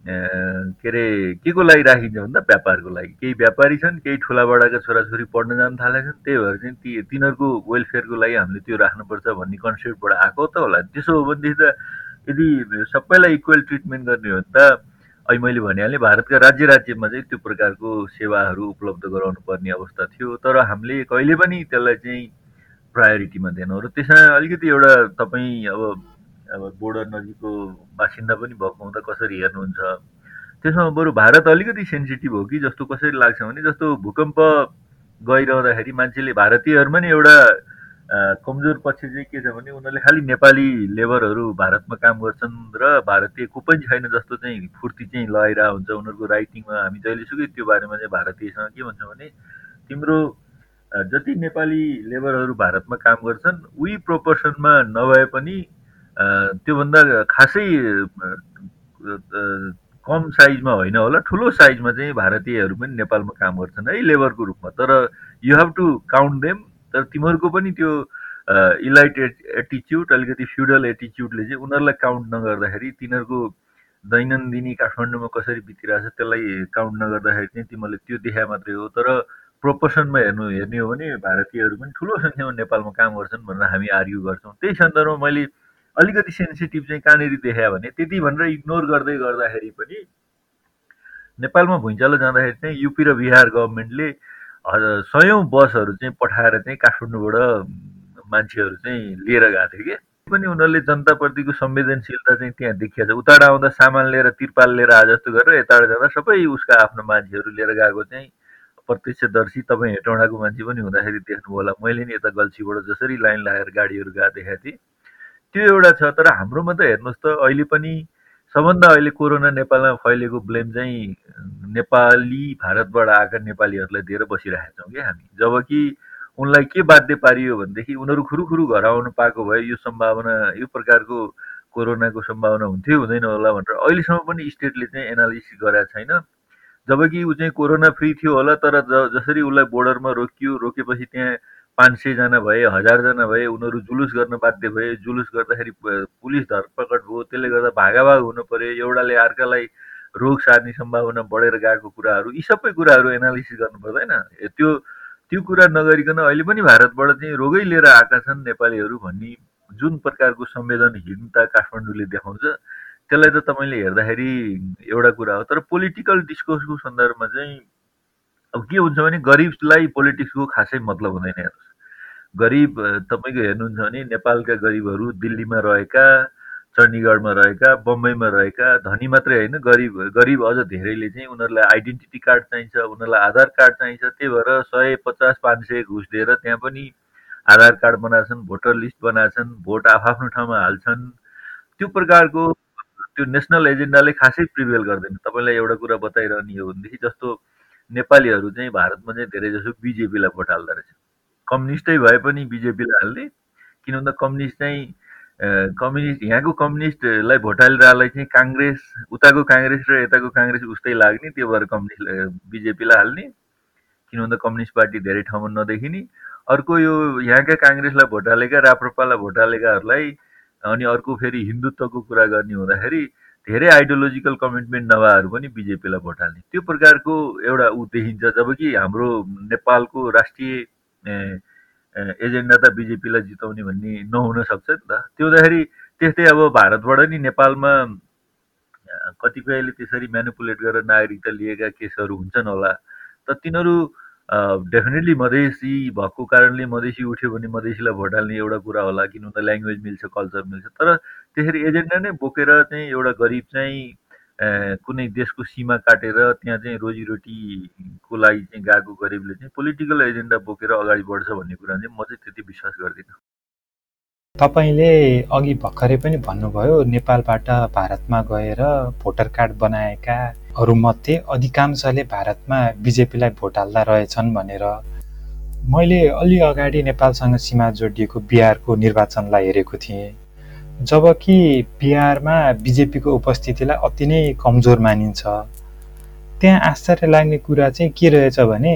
के अरे के को लागि राखिन्छ भन्दा व्यापारको लागि। केही व्यापारी छन् केही ठुलाबडाका छोराछोरी पढ्न जान थालेका छन् त्यही भएर चाहिँ ती तिनीहरूको वेलफेयरको लागि हामीले त्यो राख्नुपर्छ भन्ने कन्सेप्टबाट आएको त होला। त्यसो हो भनेदेखि त यदि सबैलाई इक्वल ट्रिटमेन्ट गर्ने हो त अहिले मैले भनिहालेँ भारतका राज्य राज्यमा चाहिँ त्यो प्रकारको सेवाहरू उपलब्ध गराउनु पर्ने अवस्था थियो। तर हामीले कहिले पनि त्यसलाई चाहिँ प्रायोरिटीमा दिएनौँ। र त्यसमा अलिकति एउटा तपाईँ अब अब बोर्डर नजिकको बासिन्दा पनि भएको हुँदा कसरी हेर्नुहुन्छ? त्यसमा बरु भारत अलिकति सेन्सिटिभ हो कि जस्तो कसरी लाग्छ भने जस्तो भूकम्प गइरहँदाखेरि मान्छेले भारतीयहरूमा नि एउटा कमजोर पक्ष चाहिँ के छ भने उनीहरूले खालि नेपाली लेबरहरू भारतमा काम गर्छन् र भारतीय को पनि छैन जस्तो चाहिँ फुर्ती चाहिँ लगाइरहेको हुन्छ। उनीहरूको राइटिङमा हामी जहिलेसुकै त्यो बारेमा चाहिँ भारतीयसँग के भन्छौँ भने तिम्रो जति नेपाली लेबरहरू भारतमा काम गर्छन् उही प्रोपोर्सनमा नभए पनि त्योभन्दा खासै कम साइजमा होइन होला। ठुलो साइजमा चाहिँ भारतीयहरू पनि नेपालमा काम गर्छन् है लेबरको रूपमा। तर you have to count them तर तिमीहरूको पनि त्यो इलाइट एटिच्युड अलिकति फ्युडल एटिच्युडले चाहिँ उनीहरूलाई काउन्ट नगर्दाखेरि तिनीहरूको दैनन्दिनी काठमाडौँमा कसरी बितिरहेको छ त्यसलाई काउन्ट नगर्दाखेरि चाहिँ तिमीहरूले त्यो देखा मात्रै हो। तर प्रोपोर्सनमा हेर्नु हेर्ने हो भने भारतीयहरू पनि ठुलो सङ्ख्यामा नेपालमा काम गर्छन् भनेर हामी आर्ग्यु गर्छौँ। त्यही सन्दर्भमा मैले अलिकति सेन्सिटिभ चाहिँ कहाँनिर देखायो भने त्यति भनेर इग्नोर गर्दै गर्दाखेरि पनि नेपालमा भुइँचालो जाँदाखेरि चाहिँ युपी र बिहार गभर्मेन्टले सयौँ बसहरू चाहिँ पठाएर चाहिँ काठमाडौँबाट मान्छेहरू चाहिँ लिएर गएको थियो कि? पनि उनीहरूले जनताप्रतिको संवेदनशीलता चाहिँ त्यहाँ देखिया छ। उताबाट आउँदा सामान लिएर तिरपाल लिएर आ जस्तो गरेर यताबाट जाँदा सबै उसका आफ्नो मान्छेहरू लिएर गएको चाहिँ प्रत्यक्षदर्शी तपाईँ हेटौँडाको मान्छे पनि हुँदाखेरि देख्नुभयो होला। मैले नि यता गल्छीबाट जसरी लाइन लगाएर गाडीहरू गएको देखाएको थिएँ। त्यो एउटा छ तर हाम्रोमा त हेर्नुहोस् त अहिले पनि सबभन्दा अहिले कोरोना नेपालमा फैलिएको ब्लेम चाहिँ नेपाली भारतबाट आएका नेपालीहरूलाई दिएर बसिरहेका छौँ कि हामी। जबकि उनलाई के बाध्य पारियो भनेदेखि उनीहरू खुरुखुरु घर आउनु पाएको भए यो सम्भावना यो प्रकारको कोरोनाको सम्भावना हुन्थ्यो हुँदैन होला भनेर अहिलेसम्म पनि स्टेटले चाहिँ एनालिसिस गरेको छैन। जबकि ऊ चाहिँ कोरोना फ्री थियो होला तर जसरी उसलाई बोर्डरमा रोकियो रोकेपछि त्यहाँ पाँच सयजना भए हजारजना भए उनीहरू जुलुस गर्न बाध्य भए जुलुस गर्दाखेरि पुलिस धरपकड भयो त्यसले गर्दा भागाभाग हुनु पर्यो एउटाले अर्कालाई रोग सार्ने सम्भावना बढेर गएको कुराहरू यी सबै कुराहरू एनालिसिस गर्नु पर्दैन। त्यो त्यो कुरा नगरिकन अहिले पनि भारतबाट चाहिँ रोगै लिएर आएका छन् नेपालीहरू भन्ने जुन प्रकारको संवेदनहीनता काठमाडौँले देखाउँछ त्यसलाई त तपाईँले हेर्दाखेरि एउटा कुरा हो। तर पोलिटिकल डिस्कोर्सको सन्दर्भमा चाहिँ अब के हुन्छ भने गरिबलाई पोलिटिक्सको खासै मतलब हुँदैन हेर्नुहोस्। गरिब तपाईँको हेर्नुहुन्छ भने नेपालका गरिबहरू दिल्लीमा रहेका चण्डीगढमा रहेका बम्बईमा रहेका धनी मात्रै होइन गरिब गरिब अझ धेरैले चाहिँ उनीहरूलाई आइडेन्टिटी कार्ड चाहिन्छ उनीहरूलाई आधार कार्ड चाहिन्छ। त्यही भएर सय पचास पाँच सय घुस दिएर त्यहाँ पनि आधार कार्ड बनाएछन् भोटर लिस्ट बनाएछन् भोट आफ्नो ठाउँमा हाल्छन्। त्यो प्रकारको त्यो नेसनल एजेन्डाले खासै प्रिभेल गर्दैन। तपाईँलाई एउटा कुरा बताइरहने हो भनेदेखि जस्तो नेपालीहरू चाहिँ भारतमा चाहिँ धेरै जसो बिजेपीलाई भोट हाल्दो रहेछ। कम्युनिस्टै भए पनि बिजेपीलाई हाल्ने किन भन्दा कम्युनिस्ट चाहिँ कम्युनिस्ट यहाँको कम्युनिस्टलाई भोट हालिरहेलाई चाहिँ काङ्ग्रेस उताको काङ्ग्रेस र यताको काङ्ग्रेस उस्तै लाग्ने त्यो भएर कम्युनिस्ट बिजेपीलाई हाल्ने किन भन्दा कम्युनिस्ट पार्टी धेरै ठाउँमा नदेखिने। अर्को यो यहाँका काङ्ग्रेसलाई भोट हालेका राप्रपालाई भोट हालेकाहरूलाई अनि अर्को फेरि हिन्दुत्वको कुरा गर्ने हुँदाखेरि धेरै आइडियोलोजिकल कमिटमेन्ट नभएहरू पनि बिजेपीलाई भोट हाल्ने त्यो प्रकारको एउटा ऊ देखिन्छ जबकि हाम्रो नेपालको राष्ट्रिय एजेन्डा त बिजेपीलाई जिताउने भन्ने नहुन सक्छ नि त। त्यो हुँदाखेरि त्यस्तै अब भारतबाट नि नेपालमा कतिपयले त्यसरी म्यानुपुलेट गरेर नागरिकता लिएका केसहरू हुन्छन् होला। त तिनीहरू डेफिनेटली मधेसी भएको कारणले मधेसी उठ्यो भने मधेसीलाई भोट हाल्ने एउटा कुरा होला किन भन्दा ल्याङ्ग्वेज मिल्छ कल्चर मिल्छ। तर त्यसरी एजेन्डा नै बोकेर चाहिँ एउटा गरिब चाहिँ कुनै देशको सीमा काटेर त्यहाँ चाहिँ रोजीरोटीको लागि चाहिँ गएको गरिबले चाहिँ पोलिटिकल एजेन्डा बोकेर अगाडि बढ्छ भन्ने कुरा चाहिँ म चाहिँ त्यति विश्वास गर्दिनँ। तपाईँले अघि भर्खरै पनि भन्नुभयो नेपालबाट भारतमा गएर भोटर कार्ड बनाएकाहरूमध्ये अधिकांशले भारतमा बिजेपीलाई भोट हाल्दा रहेछन् भनेर। मैले अलि अगाडि नेपालसँग सीमा जोडिएको बिहारको निर्वाचनलाई हेरेको थिएँ। जबकि बिहारमा बिजेपीको उपस्थितिलाई अति नै कमजोर मानिन्छ। त्यहाँ आश्चर्य लाग्ने कुरा चाहिँ के रहेछ भने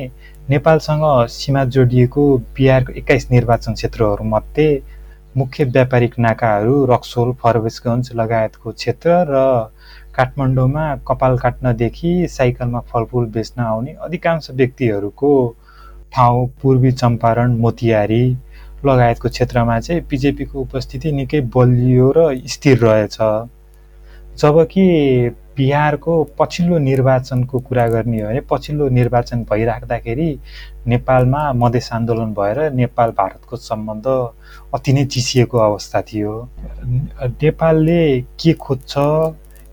नेपालसँग सीमा जोडिएको बिहारको एक्काइस निर्वाचन क्षेत्रहरूमध्ये मुख्य व्यापारिक नाकाहरू रक्सोल फरवेसगञ्ज लगायतको क्षेत्र र काठमाडौँमा कपाल काट्नदेखि साइकलमा फलफुल बेच्न आउने अधिकांश व्यक्तिहरूको ठाउँ पूर्वी चम्पारण मोतिहारी लगायतको क्षेत्रमा चाहिँ बिजेपीको उपस्थिति निकै बलियो र स्थिर रहेछ। जबकि बिहारको पछिल्लो निर्वाचनको कुरा गर्ने हो भने पछिल्लो निर्वाचन भइराख्दाखेरि नेपालमा मधेस आन्दोलन भएर नेपाल भारतको सम्बन्ध अति नै चिसिएको अवस्था थियो। नेपालले के खोज्छ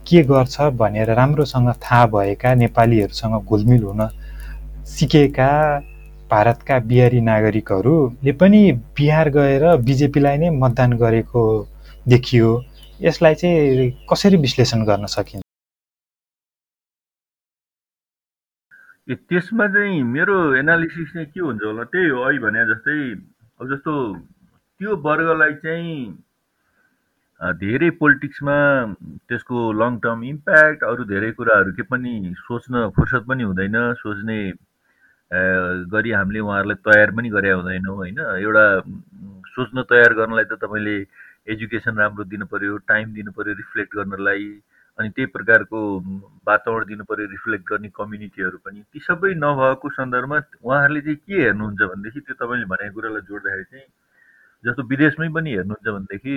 के गर्छ भनेर राम्रोसँग थाहा भएका नेपालीहरूसँग घुलमिल हुन सिकेका भारतका बिहारी नागरिकहरूले पनि बिहार गएर बिजेपीलाई नै मतदान गरेको देखियो। यसलाई चाहिँ कसरी विश्लेषण गर्न सकिन्छ? त्यसमा चाहिँ मेरो एनालिसिस चाहिँ के हुन्छ होला त्यही हो अहिले भने जस्तै अब जस्तो त्यो वर्गलाई चाहिँ धेरै पोलिटिक्समा त्यसको लङ टर्म इम्प्याक्ट अरू धेरै कुराहरू के पनि सोच्न फुर्सद पनि हुँदैन सोच्ने गरी हामीले उहाँहरूलाई तयार पनि गरे हुँदैनौँ होइन? एउटा सोच्न तयार गर्नलाई त तपाईँले एजुकेसन राम्रो दिनु पऱ्यो टाइम दिनु पऱ्यो रिफ्लेक्ट गर्नलाई अनि त्यही प्रकारको वातावरण दिनु पऱ्यो रिफ्लेक्ट गर्ने कम्युनिटीहरू पनि। ती सबै नभएको सन्दर्भमा उहाँहरूले चाहिँ के हेर्नुहुन्छ भनेदेखि त्यो तपाईँले भनेको कुरालाई जोड्दाखेरि चाहिँ जस्तो विदेशमै पनि हेर्नुहुन्छ भनेदेखि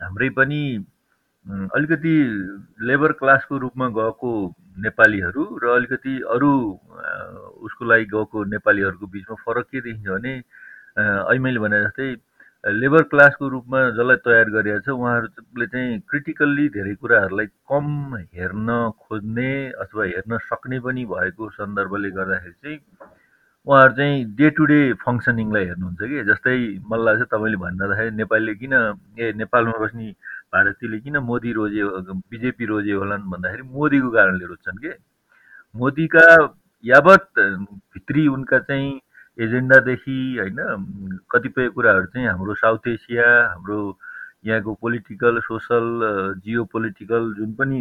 हाम्रै पनि अलिकति लेबर क्लासको रूपमा गएको नेपालीहरू र अलिकति अरू उसको लागि गएको नेपालीहरूको बिचमा फरक के देखिन्छ भने अहिले मैले भने जस्तै लेबर क्लासको रूपमा जसलाई तयार गरिएको छ उहाँहरूले चाहिँ क्रिटिकल्ली धेरै कुराहरूलाई कम हेर्न खोज्ने अथवा हेर्न सक्ने पनि भएको सन्दर्भले गर्दाखेरि चाहिँ उहाँहरू चाहिँ डे टु डे फङ्सनिङलाई हेर्नुहुन्छ कि? जस्तै मलाई लाग्छ तपाईँले भन्दाखेरि नेपालीले किन ए नेपालमा बस्ने भारतीयले किन मोदी रोजे बिजेपी रोजे होलान् भन्दाखेरि मोदीको कारणले रोज्छन् के? मोदीका यावत भित्री उनका चाहिँ एजेन्डादेखि होइन कतिपय कुराहरू चाहिँ हाम्रो साउथ एसिया हाम्रो यहाँको पोलिटिकल सोसल जियो पोलिटिकल जुन पनि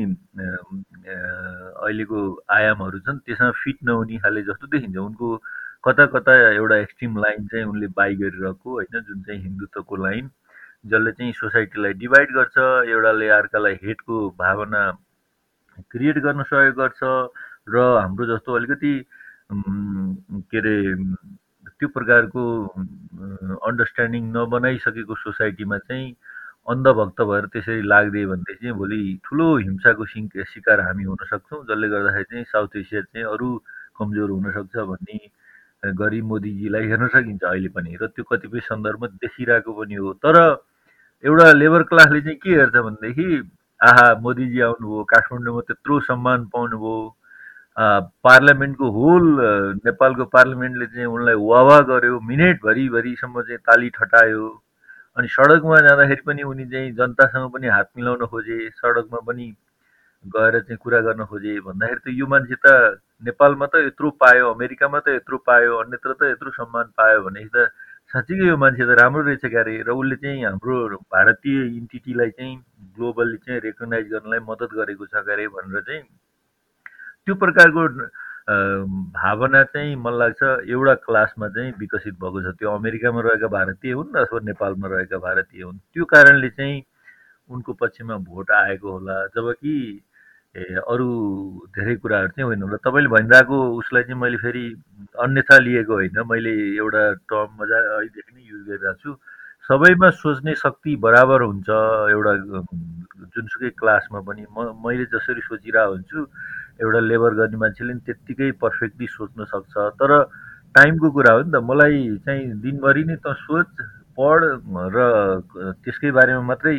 अहिलेको आयामहरू छन् त्यसमा फिट नहुने खाले जस्तो देखिन्छ। उनको कता कता एउटा एक्सट्रिम लाइन चाहिँ उनले बाई गरिरहेको होइन जुन चाहिँ हिन्दुत्वको लाइन। जसले चाहिँ सोसाइटीलाई डिभाइड गर्छ एउटाले अर्कालाई हेटको भावना क्रिएट गर्न सहयोग गर्छ र हाम्रो जस्तो अलिकति के अरे त्यो प्रकारको अन्डरस्ट्यान्डिङ नबनाइसकेको सोसाइटीमा चाहिँ अन्धभक्त भएर त्यसरी लाग्दियो भनेदेखि चाहिँ भोलि ठुलो हिंसाको सिङ शिकार हामी हुन सक्छौँ जसले गर्दाखेरि चाहिँ साउथ एसिया चाहिँ अरू कमजोर हुनसक्छ भन्ने गरी मोदीजीलाई हेर्न सकिन्छ अहिले पनि र त्यो कतिपय सन्दर्भमा देखिरहेको पनि हो। तर एउटा लेबर क्लासले चाहिँ के हेर्छ भनेदेखि आहा मोदीजी आउनुभयो काठमाडौँमा त्यत्रो सम्मान पाउनुभयो पार्लियामेन्टको होल नेपालको पार्लियामेन्टले चाहिँ उनलाई वाह गर्यो मिनेटभरिभरिसम्म चाहिँ ताली ठटायो अनि सडकमा जाँदाखेरि पनि उनी चाहिँ जनतासँग पनि हात मिलाउन खोजे सडकमा पनि गएर चाहिँ कुरा गर्न खोजे भन्दाखेरि त यो मान्छे त नेपालमा त यत्रो पायो अमेरिकामा त यत्रो पायो अन्यत्र त यत्रो सम्मान पायो भनेपछि त साँच्चीकै यो मान्छे त राम्रो रहेछ क्यारे र उसले चाहिँ हाम्रो भारतीय इन्टिटीलाई चाहिँ ग्लोबल्ली चाहिँ रेकगनाइज गर्नलाई मद्दत गरेको छ क्यारे भनेर चाहिँ त्यो प्रकारको भावना चाहिँ मलाई लाग्छ एउटा क्लासमा चाहिँ विकसित भएको छ। त्यो अमेरिकामा रहेका भारतीय हुन् अथवा नेपालमा रहेका भारतीय हुन्। त्यो कारणले चाहिँ उनको पक्षमा भोट आएको होला। जबकि अरू धेरै कुराहरू चाहिँ होइन होला। तपाईँले भनिरहेको उसलाई चाहिँ मैले फेरि अन्यथा लिएको होइन। मैले एउटा टर्म मजा अहिलेदेखि नै युज गरिरहेको छु। सबैमा सोच्ने शक्ति बराबर हुन्छ एउटा जुनसुकै क्लासमा पनि। म मैले जसरी सोचिरहेको हुन्छु एउटा लेबर गर्ने मान्छेले पनि त्यत्तिकै पर्फेक्टली सोच्न सक्छ। तर टाइमको कुरा हो नि त। मलाई चाहिँ दिनभरि नै त सोच पढ र त्यसकै बारेमा मात्रै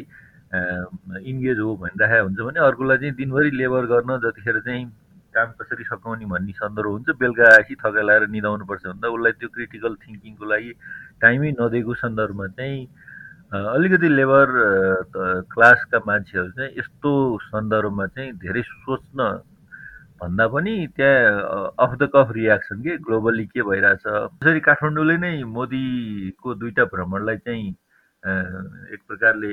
इन्गेज हो भनिराखेको हुन्छ भने अर्कोलाई चाहिँ दिनभरि लेबर गर्न जतिखेर चाहिँ काम कसरी सघाउने भन्ने सन्दर्भ हुन्छ बेलुका आएपछि थकाइ निधाउनुपर्छ भन्दा उसलाई त्यो क्रिटिकल थिङ्किङको लागि टाइमै नदिएको सन्दर्भमा चाहिँ अलिकति लेबर क्लासका मान्छेहरू चाहिँ यस्तो सन्दर्भमा चाहिँ धेरै सोच्न भन्दा पनि त्यहाँ अफ द कफ रियाक्सन के ग्लोबली के भइरहेछ। त्यसरी काठमाडौँले नै मोदीको दुईवटा भ्रमणलाई चाहिँ एक प्रकारले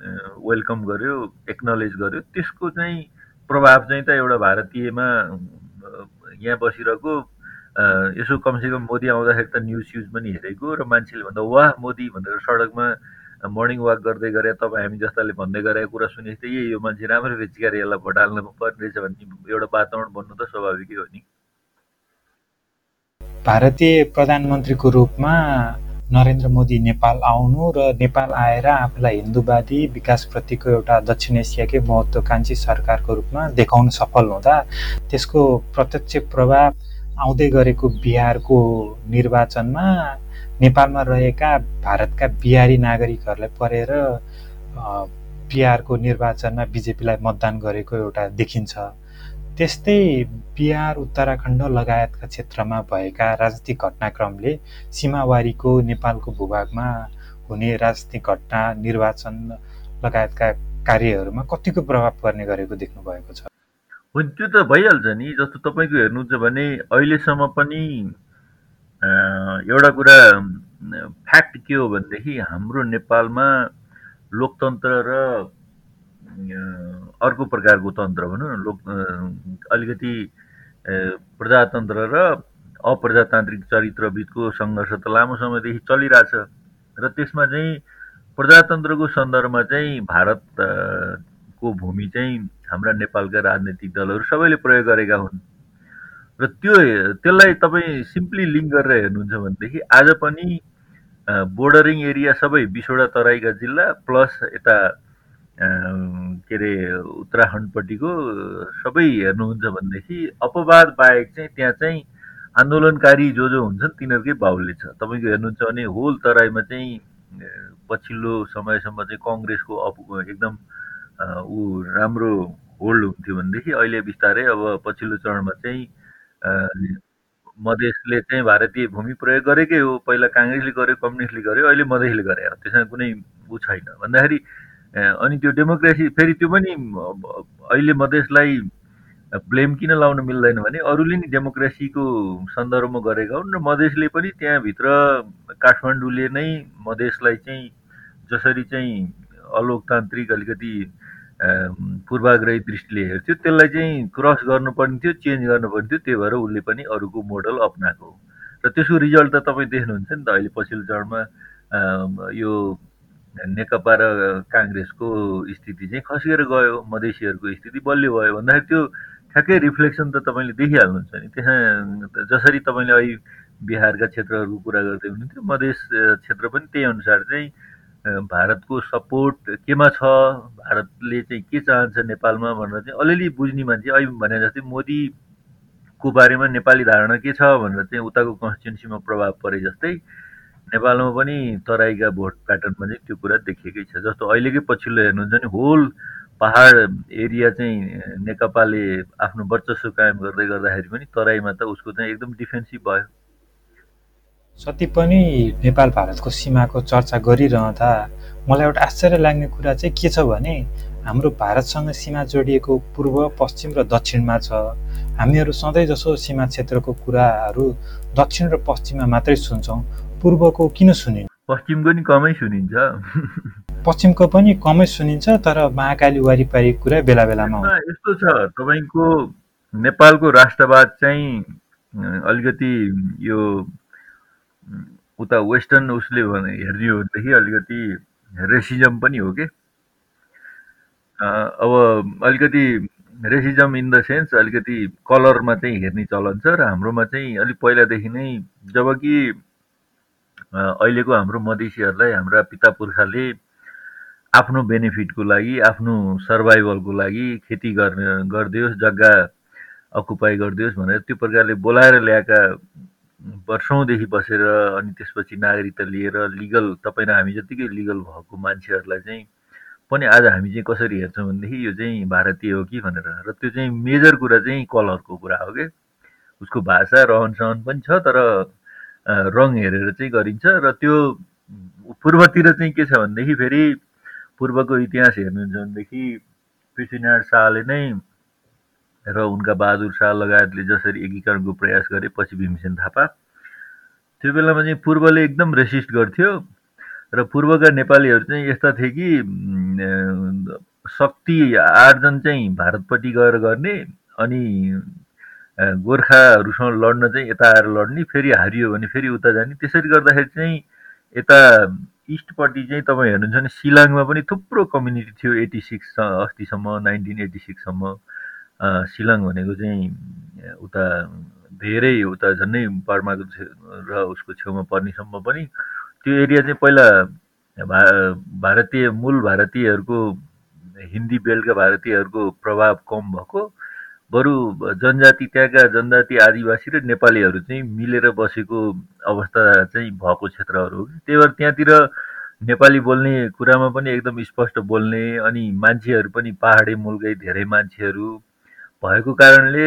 वेलकम गर्यो एक्नोलेज गर्यो। त्यसको चाहिँ प्रभाव चाहिँ त एउटा भारतीयमा यहाँ बसिरहेको यसो कमसेकम मोदी आउँदाखेरि त न्युज स्युज पनि हेरेको र मान्छेले भन्दा वाह मोदी भनेर सडकमा मर्निङ वाक गर्दै गरे तपाईँ हामी जस्ताले भन्दै गरेको कुरा सुनेको थिएँ यो मान्छे राम्रो क्यारे यसलाई भोट हाल्नु पर्ने रहेछ भन्ने एउटा वातावरण बन्नु त स्वाभाविकै हो नि। भारतीय प्रधानमन्त्रीको रूपमा नरेन्द्र मोदी नेपाल आउनु र नेपाल आएर आफूलाई हिन्दूवादी विकासप्रतिको एउटा दक्षिण एसियाकै महत्त्वकाङ्क्षी सरकारको रूपमा देखाउन सफल हुँदा त्यसको प्रत्यक्ष प्रभाव आउँदै गरेको बिहारको निर्वाचनमा नेपालमा रहेका भारतका बिहारी नागरिकहरूलाई परेर बिहारको निर्वाचनमा बिजेपीलाई मतदान गरेको एउटा देखिन्छ। त्यस्तै बिहार उत्तराखण्ड लगायतका क्षेत्रमा भएका राजनीतिक घटनाक्रमले सीमावारीको नेपालको भूभागमा हुने राजनीतिक घटना निर्वाचन लगायतका कार्यहरूमा कतिको प्रभाव पर्ने गरेको देख्नु भएको छ त्यो त भइहाल्छ नि जस्तो तपाईँको हेर्नुहुन्छ भने अहिलेसम्म पनि एउटा कुरा फ्याक्ट के हो भनेदेखि हाम्रो नेपालमा लोकतन्त्र र अर्को प्रकारको तन्त्र भनौँ न लोक अलिकति प्रजातन्त्र र अप्रजातान्त्रिक चरित्रबिचको सङ्घर्ष त लामो समयदेखि चलिरहेछ र त्यसमा चाहिँ प्रजातन्त्रको सन्दर्भमा चाहिँ भारतको भूमि चाहिँ हाम्रा नेपालका राजनैतिक दलहरू सबैले प्रयोग गरेका हुन्। र त्यो त्यसलाई तपाईँ सिम्पली लिङ्क गरेर हेर्नुहुन्छ भनेदेखि आज पनि बोर्डरिङ एरिया सबै बिसवटा तराईका जिल्ला प्लस यता के अरे उत्तराखण्डपट्टिको सबै हेर्नुहुन्छ भनेदेखि अपवाद बाहेक चाहिँ त्यहाँ चाहिँ आन्दोलनकारी जो जो हुन्छन् तिनीहरूकै बाहुल्य छ। तपाईँको हेर्नुहुन्छ भने होल तराईमा चाहिँ पछिल्लो समयसम्म चाहिँ कङ्ग्रेसको अप एकदम ऊ राम्रो होल्ड हुन्थ्यो भनेदेखि अहिले बिस्तारै अब पछिल्लो चरणमा चाहिँ मधेसले चाहिँ भारतीय भूमि प्रयोग गरेकै हो। पहिला काङ्ग्रेसले गर्यो कम्युनिस्टले गर्यो अहिले मधेसले गरे त्यसमा कुनै ऊ छैन। भन्दाखेरि अनि त्यो डेमोक्रेसी फेरि त्यो पनि अहिले मधेसलाई ब्लेम किन लाउन मिल्दैन भने अरूले नि डेमोक्रेसीको सन्दर्भमा गरेका हुन् र मधेसले पनि त्यहाँभित्र काठमाडौँले नै मधेसलाई चाहिँ जसरी चाहिँ अलोकतान्त्रिक अलिकति पूर्वाग्रही दृष्टिले हेर्थ्यो त्यसलाई चाहिँ क्रस गर्नुपर्ने थियो चेन्ज गर्नुपर्ने थियो त्यही भएर उसले पनि अरूको मोडल अप्नाएको र त्यसको रिजल्ट त तपाईँ देख्नुहुन्छ नि त अहिले पछिल्लो चरणमा यो नेकपा र काङ्ग्रेसको स्थिति चाहिँ खसेर गयो मधेसीहरूको स्थिति बलियो भयो भन्दाखेरि त्यो ठ्याक्कै रिफ्लेक्सन त तपाईँले देखिहाल्नुहुन्छ नि। त्यसमा जसरी तपाईँले अहिले बिहारका क्षेत्रहरूको कुरा गर्दै हुनुहुन्थ्यो मधेस क्षेत्र पनि त्यही अनुसार चाहिँ भारतको सपोर्ट केमा छ भारतले चाहिँ के चाहन्छ नेपालमा भनेर चाहिँ अलिअलि बुझ्ने मान्छे अहिले भने जस्तै मोदी को बारेमा नेपाली धारणा के छ भनेर चाहिँ उताको कन्स्टिट्युन्सीमा प्रभाव परे जस्तै नेपालमा पनि तराईका भोट प्याटर्नमा चाहिँ त्यो कुरा देखिएकै छ। जस्तो अहिलेकै पछिल्लो हेर्नुहुन्छ भने होल पहाड एरिया चाहिँ नेकपाले आफ्नो वर्चस्व कायम गर्दै गर्दाखेरि पनि तराईमा त उसको चाहिँ एकदम डिफेन्सिभ भयो। जति पनि नेपाल भारतको सीमाको चर्चा गरिरहँदा मलाई एउटा आश्चर्य लाग्ने कुरा चाहिँ के छ भने हाम्रो भारतसँग सीमा जोडिएको पूर्व पश्चिम र दक्षिणमा छ। हामीहरू सधैँ जसो सीमा क्षेत्रको कुराहरू दक्षिण र पश्चिममा मात्रै सुन्छौँ। पूर्वको किन सुनिन्छ पश्चिमको नि कमै सुनिन्छ। पश्चिमको पनि कमै सुनिन्छ तर महाकाली वारिपारी कुरा बेला बेलामा यस्तो छ तपाईँको नेपालको राष्ट्रवाद चाहिँ अलिकति यो उता वेस्टर्न उसले भने हेर्ने हो भनेदेखि अलिकति रेसिजम पनि हो कि? अब अलिकति रेसिजम इन द सेन्स अलिकति कलरमा चाहिँ हेर्ने चलन छ र हाम्रोमा चाहिँ अलिक पहिलादेखि नै जब कि अहिलेको हाम्रो मधेसीहरूलाई हाम्रा पिता पुर्खाले आफ्नो बेनिफिटको लागि आफ्नो सर्भाइभलको लागि खेती गर्ने गरिदियोस् जग्गा अकुपाई गरिदियोस् भनेर त्यो प्रकारले बोलाएर ल्याएका वर्षौँदेखि बसेर अनि त्यसपछि नागरिकता लिएर लिगल तपाईँ र हामी जतिकै लिगल भएको मान्छेहरूलाई चाहिँ पनि आज हामी चाहिँ कसरी हेर्छौँ भनेदेखि यो चाहिँ भारतीय हो कि भनेर। र त्यो चाहिँ मेजर कुरा चाहिँ कलरको कुरा हो कि। उसको भाषा रहन सहन पनि छ तर रङ हेरेर चाहिँ गरिन्छ र त्यो पूर्वतिर चाहिँ के छ भनेदेखि फेरि पूर्वको इतिहास हेर्नुहुन्छ भनेदेखि पृथ्वीनारायण शाहले नै र उनका बहादुर शाह लगायतले जसरी एकीकरणको प्रयास गरे पछि भीमसेन थापा त्यो बेलामा चाहिँ पूर्वले एकदम रेसिस्ट गर्थ्यो र पूर्वका नेपालीहरू चाहिँ यस्ता थिए कि शक्ति आर्जन चाहिँ भारतपट्टि गएर गर्ने अनि गोर्खाहरूसँग लड्न चाहिँ यता आएर लड्ने फेरि हारियो भने फेरि उता जाने। त्यसरी गर्दाखेरि चाहिँ यता इस्टपट्टि चाहिँ तपाईँ हेर्नुहुन्छ भने सिलाङमा पनि थुप्रो कम्युनिटी थियो एट्टी सिक्स अस्तिसम्म नाइन्टिन एट्टी सिक्ससम्म। सिलाङ भनेको चाहिँ उता धेरै उता झन्डै बर्माको र उसको छेउमा पर्नेसम्म पनि त्यो एरिया चाहिँ पहिला भा भारतीय मूल भारतीयहरूको हिन्दी बेल्टका भारतीयहरूको प्रभाव कम भएको। बरु जनजाति त्यहाँका जनजाति आदिवासी र नेपालीहरू चाहिँ मिलेर बसेको अवस्था चाहिँ भएको क्षेत्रहरू हो त्यही भएर त्यहाँतिर नेपाली बोल्ने कुरामा पनि एकदम स्पष्ट बोल्ने अनि मान्छेहरू पनि पाहाडे मुलकै धेरै मान्छेहरू भएको कारणले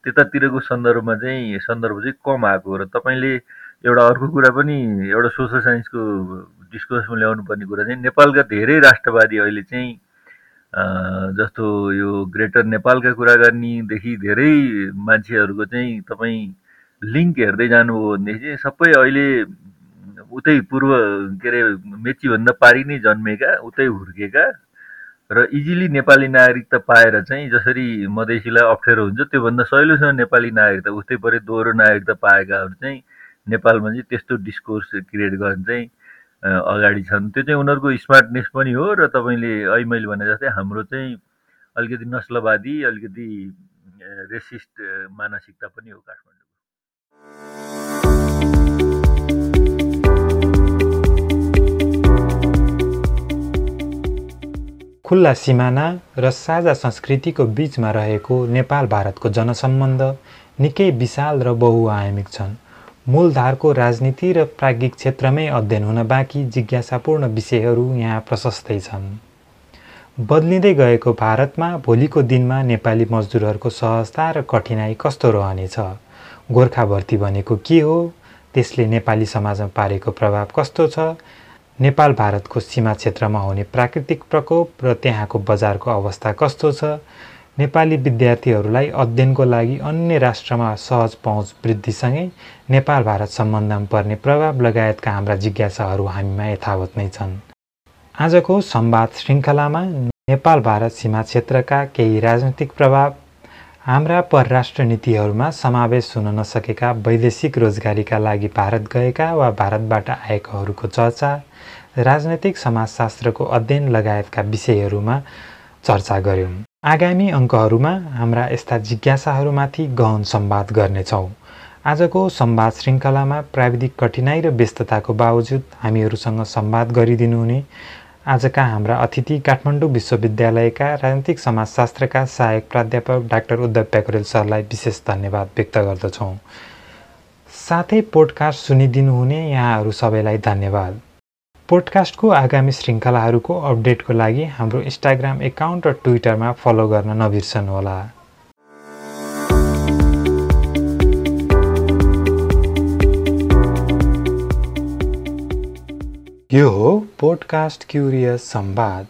त्यतातिरको सन्दर्भमा चाहिँ सन्दर्भ चाहिँ कम आएको र तपाईँले एउटा अर्को कुरा पनि एउटा सोसल साइन्सको डिस्कोर्समा ल्याउनु पर्ने कुरा चाहिँ नेपालका धेरै राष्ट्रवादी अहिले चाहिँ जस्तो यो ग्रेटर नेपालका कुरा गर्नेदेखि धेरै मान्छेहरूको चाहिँ तपाईँ लिङ्क हेर्दै जानुभयो भनेदेखि चाहिँ सबै अहिले उतै पूर्व के अरे मेचीभन्दा पारि नै जन्मेका उतै हुर्केका र इजिली नेपाली नागरिकता पाएर चाहिँ जसरी मधेसीलाई अप्ठ्यारो हुन्छ त्योभन्दा सहिलोसँग नेपाली नागरिकता उस्तै परे दोहोरो नागरिकता पाएकाहरू चाहिँ नेपालमा चाहिँ त्यस्तो डिस्कोर्स क्रिएट गर्न चाहिँ अगाडि छन्। त्यो चाहिँ उनीहरूको स्मार्टनेस पनि हो र तपाईँले अहिले मैले भने जस्तै हाम्रो चाहिँ अलिकति नस्लवादी अलिकति रेसिस्ट मानसिकता पनि हो काठमाडौँ खुल्ला सिमाना र साझा संस्कृतिको बीचमा रहेको नेपाल भारतको जनसम्बन्ध निकै विशाल र बहुआयामिक छन्। मूलधारको राजनीति र प्राज्ञिक क्षेत्रमै अध्ययन हुन बाँकी जिज्ञासापूर्ण विषयहरू यहाँ प्रशस्तै छन्। बदलिँदै गएको भारतमा भोलिको दिनमा नेपाली मजदुरहरूको सहजता र कठिनाई कस्तो रहनेछ? गोर्खा भर्ती भनेको के हो? त्यसले नेपाली समाजमा पारेको प्रभाव कस्तो छ? नेपाल भारतको सीमा क्षेत्रमा हुने प्राकृतिक प्रकोप र त्यहाँको बजारको अवस्था कस्तो छ? नेपाली विद्यार्थीहरूलाई अध्ययनको लागि अन्य राष्ट्रमा सहज पहुँच वृद्धिसँगै नेपाल भारत सम्बन्धमा पर्ने प्रभाव लगायतका हाम्रा जिज्ञासाहरू हामीमा यथावत नै छन्। आजको संवाद श्रृङ्खलामा नेपाल भारत सीमा क्षेत्रका केही राजनैतिक प्रभाव हाम्रा परराष्ट्र नीतिहरूमा समावेश हुन नसकेका वैदेशिक रोजगारीका लागि भारत गएका वा भारतबाट आएकाहरूको चर्चा राजनैतिक समाजशास्त्रको अध्ययन लगायतका विषयहरूमा चर्चा गऱ्यौँ। आगामी अङ्कहरूमा हाम्रा यस्ता जिज्ञासाहरूमाथि गहन सम्वाद गर्नेछौँ। आजको संवाद श्रृङ्खलामा प्राविधिक कठिनाई र व्यस्तताको बावजुद हामीहरूसँग संवाद गरिदिनुहुने आजका हाम्रा अतिथि काठमाडौँ विश्वविद्यालयका राजनीतिक समाजशास्त्रका सहायक प्राध्यापक डाक्टर उद्धव प्याकुरेल सरलाई विशेष धन्यवाद व्यक्त गर्दछौँ। साथै पोडकास्ट सुनिदिनुहुने यहाँहरू सबैलाई धन्यवाद। पोडकास्टको आगामी श्रृङ्खलाहरूको अपडेटको लागि हाम्रो इन्स्टाग्राम एकाउन्ट र ट्विटरमा फलो गर्न नबिर्सनुहोला यो हो पोडकास्ट क्युरियस संवाद